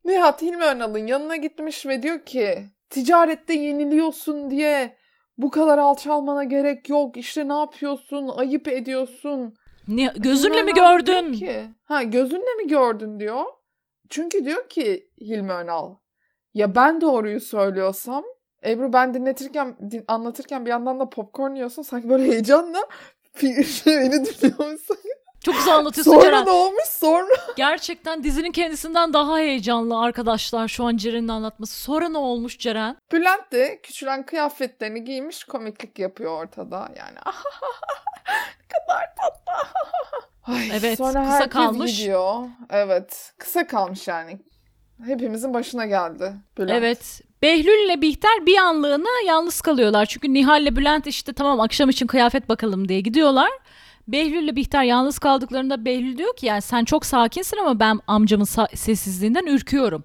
A: Nihat Hilmi Önal'ın yanına gitmiş ve diyor ki ticarette yeniliyorsun diye bu kadar alçalmana gerek yok. İşte ne yapıyorsun? Ayıp ediyorsun.
B: Ne, gözünle
A: Hilmi
B: mi
A: Önal
B: gördün?
A: Ki, ha gözünle mi gördün diyor. Çünkü diyor ki Hilmi Önal ya ben doğruyu söylüyorsam Ebru ben dinletirken din- anlatırken bir yandan da popcorn yiyorsun sanki böyle heyecanla (laughs) beni dinliyormuşsun.
B: Çok güzel anlatıyorsun
A: Sonra
B: Ceren.
A: ne olmuş sonra? (laughs)
B: Gerçekten dizinin kendisinden daha heyecanlı arkadaşlar şu an Ceren'in anlatması. Sonra ne olmuş Ceren?
A: Bülent de küçülen kıyafetlerini giymiş komiklik yapıyor ortada yani. (laughs) ne kadar tatlı. Ay,
B: Evet,
A: sonra
B: kısa kalmış.
A: gidiyor. Evet kısa kalmış yani. Hepimizin başına geldi Bülent.
B: Evet. Behlül ile Bihter bir anlığına yalnız kalıyorlar. Çünkü Nihal ile Bülent işte tamam akşam için kıyafet bakalım diye gidiyorlar. Behlül ile Bihter yalnız kaldıklarında Behlül diyor ki yani sen çok sakinsin ama ben amcamın sessizliğinden ürküyorum.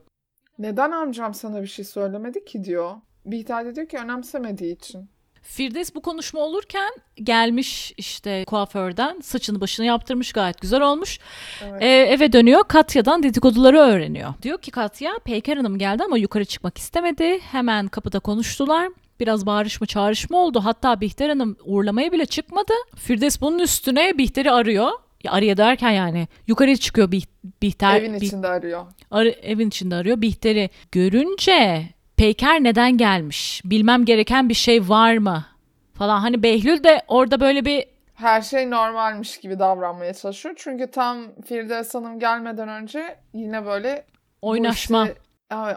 A: Neden amcam sana bir şey söylemedi ki diyor. Bihter de diyor ki önemsemediği için.
B: Firdevs bu konuşma olurken gelmiş işte kuaförden saçını başını yaptırmış gayet güzel olmuş.
A: Evet.
B: Ee, eve dönüyor Katya'dan dedikoduları öğreniyor. Diyor ki Katya Peyker Hanım geldi ama yukarı çıkmak istemedi. Hemen kapıda konuştular. Biraz bağırışma çağrışma oldu. Hatta Bihter Hanım uğurlamaya bile çıkmadı. Firdevs bunun üstüne Bihter'i arıyor. Ya araya derken yani yukarı çıkıyor Bih- Bihter.
A: Evin
B: Bih-
A: içinde arıyor.
B: arı- evin içinde arıyor. Bihter'i görünce Peyker neden gelmiş? Bilmem gereken bir şey var mı? Falan hani Behlül de orada böyle bir
A: Her şey normalmiş gibi davranmaya çalışıyor. Çünkü tam Firdevs Hanım gelmeden önce yine böyle
B: oynaşma.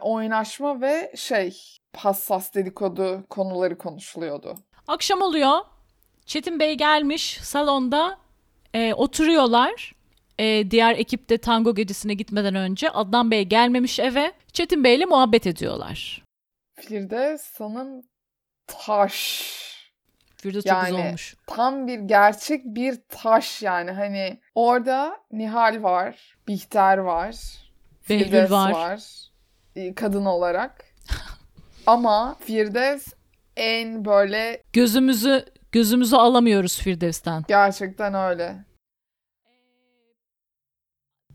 A: Oynaşma ve şey hassas dedikodu konuları konuşuluyordu.
B: Akşam oluyor. Çetin Bey gelmiş salonda e, oturuyorlar. E, diğer ekip de tango gecesine gitmeden önce Adnan Bey gelmemiş eve. Çetin Bey ile muhabbet ediyorlar.
A: Firdevs Hanım taş.
B: Firdevs çok güzel olmuş.
A: Tam bir gerçek bir taş yani. Hani orada Nihal var, Bihter var,
B: Behlül
A: Firdevs
B: var.
A: var. E, Kadın olarak. Ama Firdevs en böyle
B: Gözümüzü gözümüzü alamıyoruz Firdevs'ten.
A: gerçekten öyle.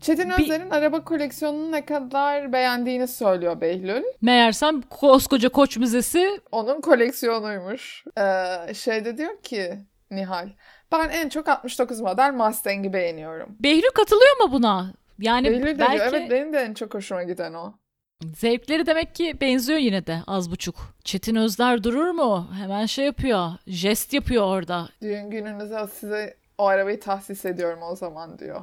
A: Çetin
B: Bir-
A: Özer'in araba koleksiyonunu ne kadar beğendiğini söylüyor Behlül.
B: Meğersem koskoca Koç Müzesi
A: Onun koleksiyonuymuş. Ee, şeyde diyor ki Nihal, ben en çok 69 model Mustang'i beğeniyorum.
B: Behlül katılıyor mu buna? Yani
A: Behlül de
B: belki
A: diyor, evet benim de en çok hoşuma giden o.
B: zevkleri demek ki benziyor yine de az buçuk. Çetin Özler durur mu? Hemen şey yapıyor. Jest yapıyor orada.
A: Düğün gününüze size o arabayı tahsis ediyorum o zaman diyor.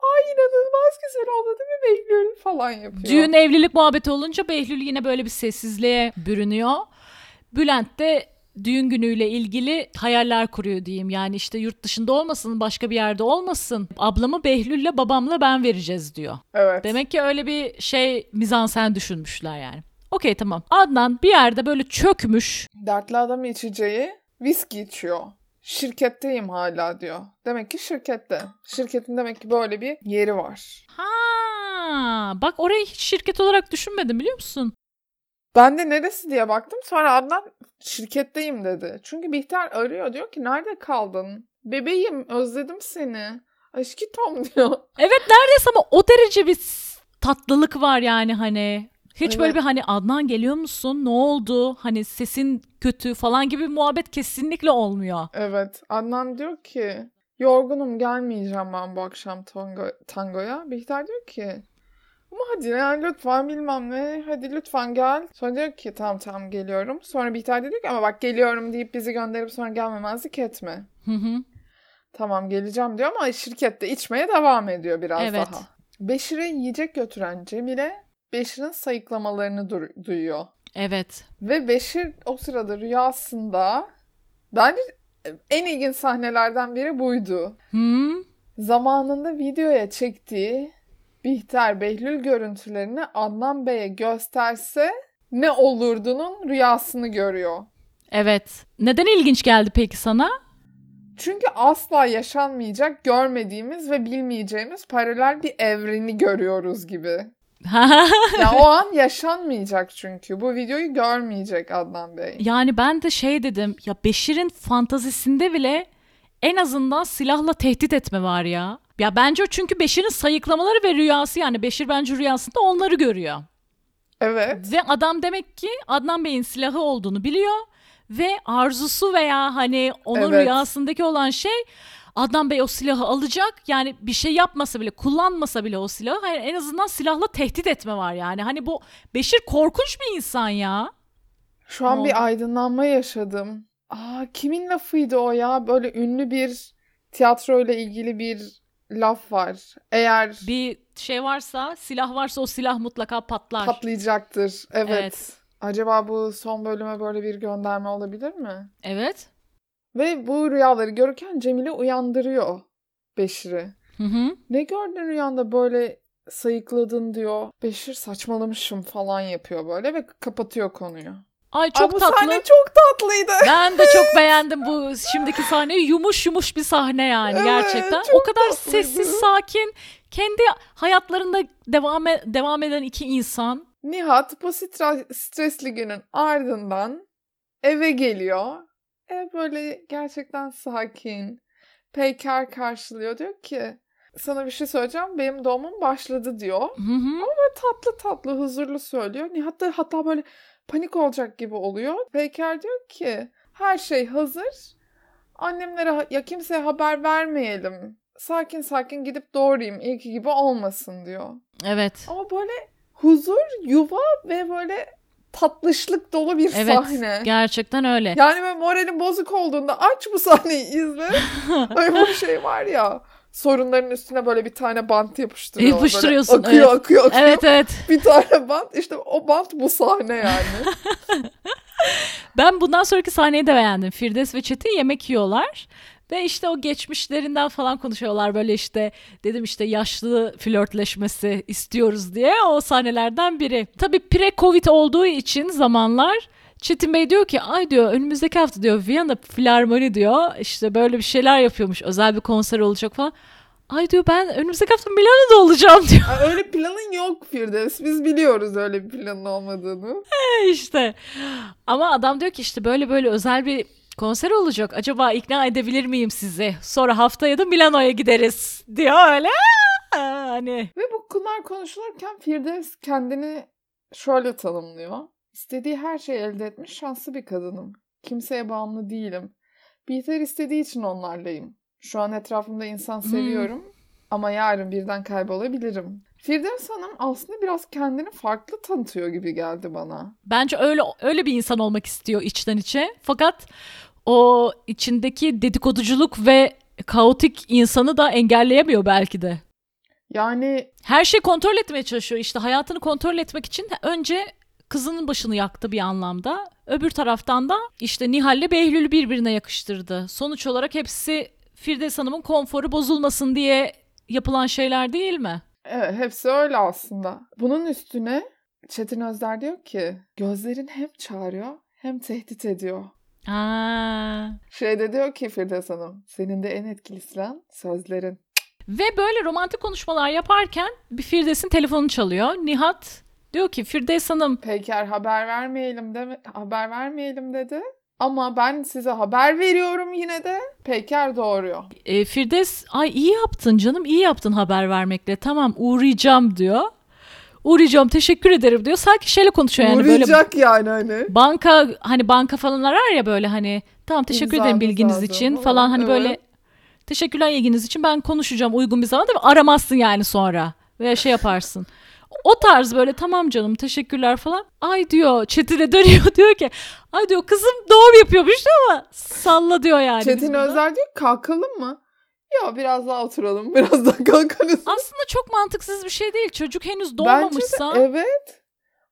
A: Ay inanılmaz güzel oldu değil mi Behlül falan yapıyor.
B: Düğün evlilik muhabbeti olunca Behlül yine böyle bir sessizliğe bürünüyor. Bülent de düğün günüyle ilgili hayaller kuruyor diyeyim. Yani işte yurt dışında olmasın, başka bir yerde olmasın. Ablamı Behlül'le babamla ben vereceğiz diyor.
A: Evet.
B: Demek ki öyle bir şey mizansen düşünmüşler yani. Okey tamam. Adnan bir yerde böyle çökmüş.
A: Dertli adam içeceği viski içiyor. Şirketteyim hala diyor. Demek ki şirkette. Şirketin demek ki böyle bir yeri var.
B: Ha, bak orayı hiç şirket olarak düşünmedim biliyor musun?
A: Ben de neresi diye baktım. Sonra Adnan şirketteyim dedi. Çünkü Bihter arıyor diyor ki nerede kaldın? Bebeğim özledim seni. Aşkitom (laughs) diyor.
B: Evet neredeyse ama o derece bir tatlılık var yani hani. Hiç
A: Evet.
B: böyle bir hani Adnan geliyor musun? Ne oldu? Hani sesin kötü falan gibi bir muhabbet kesinlikle olmuyor.
A: Evet. Adnan diyor ki yorgunum gelmeyeceğim ben bu akşam tango, tangoya. Bihter diyor ki ama hadi ya lütfen bilmem ne. Hadi lütfen gel. Sonra diyor ki tamam tamam geliyorum. Sonra Bihter diyor ki ama bak geliyorum deyip bizi gönderip sonra gelmemezlik etme.
B: Hı hı.
A: Tamam geleceğim diyor ama şirkette içmeye devam ediyor biraz
B: Evet.
A: daha. Beşir'e yiyecek götüren Cemile Beşir'in sayıklamalarını du- duyuyor.
B: Evet.
A: Ve Beşir o sırada rüyasında bence en ilginç sahnelerden biri buydu.
B: Hı?
A: Zamanında videoya çektiği Bihter Behlül görüntülerini Adnan Bey'e gösterse ne olurdunun rüyasını görüyor.
B: Evet. Neden ilginç geldi peki sana?
A: Çünkü asla yaşanmayacak, görmediğimiz ve bilmeyeceğimiz paralel bir evreni görüyoruz gibi. Ya (laughs) o an yaşanmayacak çünkü. Bu videoyu görmeyecek Adnan Bey.
B: yani ben de şey dedim. Ya Beşir'in fantazisinde bile en azından silahla tehdit etme var ya. Ya bence çünkü Beşir'in sayıklamaları ve rüyası yani Beşir bence rüyasında onları görüyor.
A: Evet.
B: Ve adam demek ki Adnan Bey'in silahı olduğunu biliyor ve arzusu veya hani onun
A: Evet.
B: rüyasındaki olan şey Adnan Bey o silahı alacak. Yani bir şey yapmasa bile, kullanmasa bile o silahı hayır, en azından silahla tehdit etme var yani. Hani bu Beşir korkunç bir insan ya.
A: Şu an bir aydınlanma yaşadım. Aa kimin lafıydı o ya? Böyle ünlü bir tiyatro ile ilgili bir laf var. Eğer
B: Bir şey varsa, silah varsa o silah mutlaka patlar.
A: patlayacaktır. Evet.
B: Evet.
A: Acaba bu son bölüme böyle bir gönderme olabilir mi?
B: evet.
A: Ve bu rüyaları görürken Cemile uyandırıyor Beşir'i.
B: Hı hı.
A: Ne gördün rüyanda böyle sayıkladın diyor. Beşir saçmalamışım falan yapıyor böyle ve kapatıyor konuyu.
B: Ay çok
A: bu
B: tatlı.
A: sahne çok tatlıydı.
B: Ben de çok (laughs) beğendim bu şimdiki sahneyi. Yumuş yumuş bir sahne yani
A: Evet,
B: gerçekten. O kadar
A: tatlıydı.
B: sessiz, sakin, kendi hayatlarında devam e- devam eden iki insan.
A: Nihat bu stra- stresli günün ardından eve geliyor. Ev böyle gerçekten sakin. Peyker karşılıyor. Diyor ki sana bir şey söyleyeceğim. Benim doğumum başladı diyor.
B: Hı hı.
A: Böyle tatlı tatlı huzurlu söylüyor. Nihat da hatta böyle panik olacak gibi oluyor. Peyker diyor ki her şey hazır. Annemlere ya kimseye haber vermeyelim. sakin sakin gidip doğrayayım. İlki gibi olmasın diyor.
B: Evet.
A: Ama böyle huzur, yuva ve böyle tatlışlık dolu bir
B: Evet.
A: sahne.
B: Gerçekten öyle.
A: Yani böyle moralin bozuk olduğunda aç bu sahneyi izle. (laughs) Böyle bir şey var ya. Sorunların üstüne böyle bir tane bant yapıştırıyor. Böyle
B: Yapıştırıyorsun,
A: akıyor,
B: evet.
A: akıyor, akıyor.
B: Evet evet. (laughs)
A: Bir tane bant. İşte o bant bu sahne yani. (laughs)
B: Ben bundan sonraki sahneyi de beğendim. Firdevs ve Çetin yemek yiyorlar. Ve işte o geçmişlerinden falan konuşuyorlar böyle işte dedim işte yaşlı flörtleşmesi istiyoruz diye o sahnelerden biri. Tabii pre-covid olduğu için zamanlar Çetin Bey diyor ki ay diyor önümüzdeki hafta diyor Viyana Filarmoni diyor işte böyle bir şeyler yapıyormuş özel bir konser olacak falan. Ay diyor ben önümüzdeki hafta Milano'da olacağım diyor
A: Ha, öyle planın yok Firdevs. Biz biliyoruz öyle bir planın olmadığını.
B: işte. Ama adam diyor ki işte böyle böyle özel bir konser olacak. Acaba ikna edebilir miyim sizi? Sonra haftaya da Milano'ya gideriz diyor öyle. Hani
A: Ve bu bunlar konuşulurken Firdevs kendini şöyle tanımlıyor. İstediği her şeyi elde etmiş şanslı bir kadınım. Kimseye bağımlı değilim. Bihter istediği için onlarlayım. Şu an etrafımda insan seviyorum ama yarın birden kaybolabilirim. Firdevs Hanım aslında biraz kendini farklı tanıtıyor gibi geldi bana.
B: bence öyle öyle bir insan olmak istiyor içten içe. Fakat o içindeki dedikoduculuk ve kaotik insanı da engelleyemiyor belki de.
A: Yani
B: Her şeyi kontrol etmeye çalışıyor. İşte hayatını kontrol etmek için önce kızının başını yaktı bir anlamda. Öbür taraftan da işte Nihal'le Behlül'ü birbirine yakıştırdı. Sonuç olarak hepsi Firdevs Hanım'ın konforu bozulmasın diye yapılan şeyler değil mi?
A: evet, hepsi öyle aslında. Bunun üstüne Çetin Özder diyor ki gözlerin hem çağırıyor hem tehdit ediyor.
B: Aa.
A: Şeyde diyor ki Firdevs Hanım, senin de en etkili silahın sözlerin.
B: Ve böyle romantik konuşmalar yaparken bir Firdevs'in telefonu çalıyor. Nihat diyor ki Firdevs Hanım
A: Peyker haber vermeyelim de haber vermeyelim dedi. Ama ben size haber veriyorum yine de. Peyker doğuruyor.
B: e, Firdevs ay iyi yaptın canım iyi yaptın haber vermekle tamam uğrayacağım diyor. Uğrayacağım teşekkür ederim diyor. Sanki şeyle konuşuyor yani böyle
A: Uğrayacak yani hani.
B: banka hani banka falan arar ya böyle hani tamam teşekkür ederim
A: İmzanız
B: bilginiz
A: lazım
B: için
A: falan,
B: falan hani böyle
A: evet.
B: teşekkürler ilginiz için ben konuşacağım uygun bir zamanda ve aramazsın yani sonra veya şey yaparsın. O tarz böyle tamam canım teşekkürler falan. Ay diyor Çetin'e dönüyor (laughs) diyor ki ay diyor kızım doğum yapıyormuş ama salla diyor yani.
A: Çetin Özer diyor kalkalım mı? Ya biraz daha oturalım. (laughs) Biraz daha kalkarız.
B: Aslında çok mantıksız bir şey değil. Çocuk henüz
A: Bence
B: doğmamışsa.
A: de evet.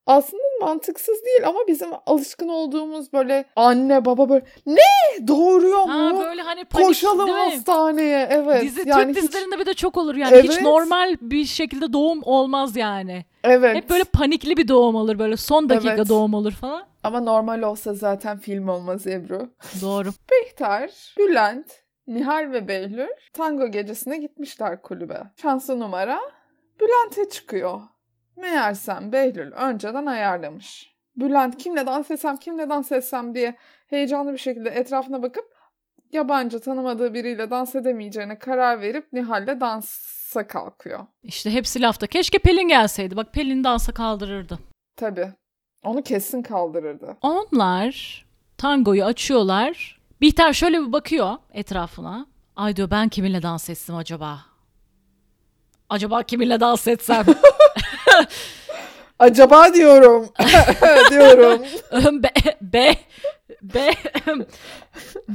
A: Aslında mantıksız değil ama bizim alışkın olduğumuz böyle anne baba böyle ne doğuruyor mu?
B: Ha böyle hani panik
A: Koşalım hastaneye. Evet.
B: Dizi,
A: yani
B: Türk
A: hiç-
B: dizilerinde bir de çok olur yani. Hiç
A: Evet.
B: normal bir şekilde doğum olmaz yani.
A: Evet.
B: Hep böyle panikli bir doğum olur. Böyle son dakika
A: Evet.
B: doğum olur falan.
A: Ama normal olsa zaten film olmaz Ebru.
B: Doğru. (laughs)
A: Bihter, Bülent, Nihal ve Behlül tango gecesine gitmişler kulübe. Şanslı numara Bülent'e çıkıyor. Meğersem Behlül önceden ayarlamış. Bülent kimle dans etsem kimle dans etsem diye heyecanlı bir şekilde etrafına bakıp yabancı tanımadığı biriyle dans edemeyeceğine karar verip Nihal'le dansa kalkıyor.
B: İşte hepsi lafta. Keşke Pelin gelseydi. Bak Pelin dansa kaldırırdı.
A: Tabii. Onu kesin kaldırırdı.
B: Onlar tangoyu açıyorlar. Bihter şöyle bir bakıyor etrafına. Ay diyor ben kiminle dans etsem acaba? Acaba kiminle dans etsem? (laughs) (laughs)
A: Acaba diyorum. (laughs) diyorum. (laughs)
B: be, be, be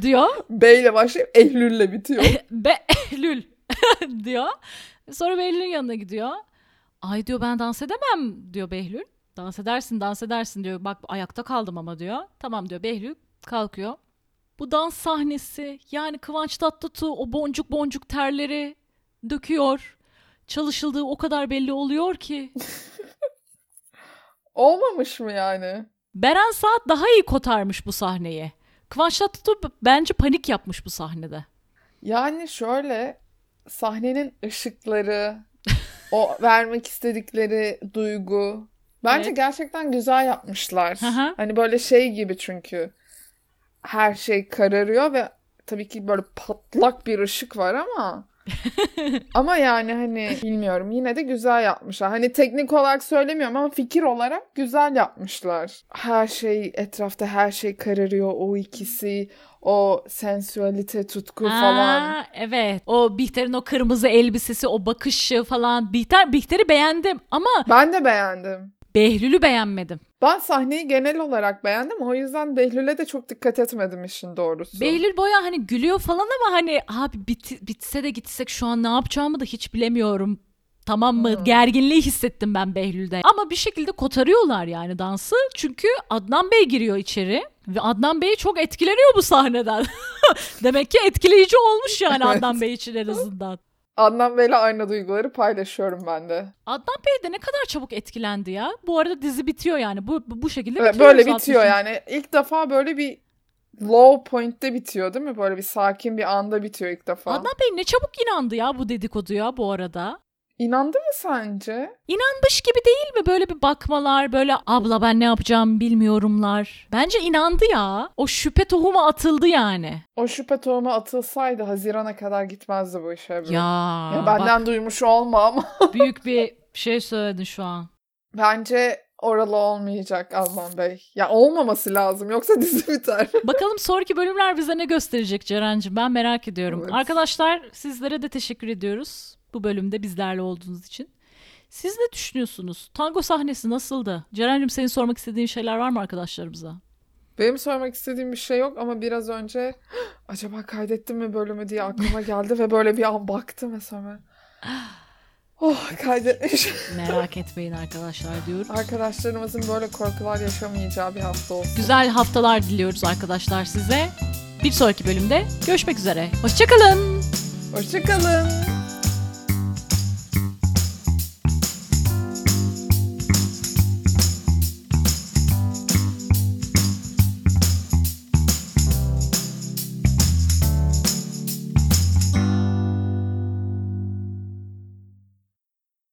B: diyor.
A: B ile başlayıp Eylül'le bitiyor.
B: Behlül diyor. Sonra Behlül'ün yanına gidiyor. Ay diyor ben dans edemem diyor Behlül. Dans edersin dans edersin diyor. Bak ayakta kaldım ama diyor. Tamam diyor Behlül kalkıyor. Bu dans sahnesi yani Kıvanç Tatlıtuğ o boncuk boncuk terleri döküyor. Çalışıldığı o kadar belli oluyor ki. (laughs)
A: Olmamış mı yani?
B: Beren Saat daha iyi kotarmış bu sahneyi. Kıvanç Tatlıtuğ bence panik yapmış bu sahnede.
A: Yani şöyle sahnenin ışıkları, o (laughs) vermek istedikleri duygu. Bence
B: Evet.
A: gerçekten güzel yapmışlar.
B: Hı.
A: Hani böyle şey gibi çünkü her şey kararıyor ve tabii ki böyle patlak bir ışık var ama (laughs) ama yani hani bilmiyorum yine de güzel yapmışlar. Hani teknik olarak söylemiyorum ama fikir olarak güzel yapmışlar. Her şey etrafta her şey kararıyor o ikisi. O sensualite, tutku falan.
B: Aa, evet. O Bihter'in o kırmızı elbisesi, o bakışı falan. Bihter, Bihter'i beğendim ama
A: Ben de beğendim.
B: Behlül'ü beğenmedim.
A: Ben sahneyi genel olarak beğendim. O yüzden Behlül'e de çok dikkat etmedim işin doğrusu.
B: Behlül Boya hani gülüyor falan ama hani abi bit, bitse de gitsek şu an ne yapacağımı da hiç bilemiyorum. Tamam mı?
A: Hmm.
B: Gerginliği hissettim ben Behlül'de. Ama bir şekilde kotarıyorlar yani dansı. Çünkü Adnan Bey giriyor içeri. Ve Adnan Bey çok etkileniyor bu sahneden. (laughs) Demek ki etkileyici olmuş yani (laughs)
A: Evet.
B: Adnan Bey için en azından.
A: Adnan Bey'le aynı duyguları paylaşıyorum ben de.
B: Adnan Bey de ne kadar çabuk etkilendi ya. Bu arada dizi bitiyor yani. Bu bu şekilde
A: Evet,
B: bitiyor.
A: böyle
B: zaten.
A: bitiyor yani. İlk defa böyle bir low point'te bitiyor değil mi? Böyle bir sakin bir anda bitiyor ilk defa.
B: Adnan Bey ne çabuk inandı ya bu dedikoduya bu arada.
A: İnandı mı sence?
B: İnanmış gibi değil mi? Böyle bir bakmalar, böyle abla ben ne yapacağımı bilmiyorumlar. Bence inandı ya. O şüphe tohumu atıldı yani.
A: O şüphe tohumu atılsaydı Haziran'a kadar gitmezdi bu iş Ebru.
B: Ya,
A: Ya benden duymuş olma ama
B: bak, (laughs) büyük bir şey söyledin şu an.
A: bence oralı olmayacak Adnan Bey. Ya olmaması lazım yoksa (laughs) dizi biter.
B: Bakalım sonraki bölümler bize ne gösterecek Ceren'cim ben merak ediyorum.
A: Evet.
B: Arkadaşlar sizlere de teşekkür ediyoruz bu bölümde bizlerle olduğunuz için. Siz ne düşünüyorsunuz? Tango sahnesi nasıldı? Ceren'cim senin sormak istediğin şeyler var mı arkadaşlarımıza?
A: Benim sormak istediğim bir şey yok ama biraz önce acaba kaydettim mi bölümü diye aklıma (laughs) geldi ve böyle bir an baktım ve sonra oh kaydetmiş. (laughs)
B: Merak etmeyin arkadaşlar diyorum.
A: Arkadaşlarımızın böyle korkular yaşamayacağı bir hafta olsun.
B: Güzel haftalar diliyoruz arkadaşlar size. Bir sonraki bölümde görüşmek üzere. Hoşçakalın.
A: Hoşçakalın.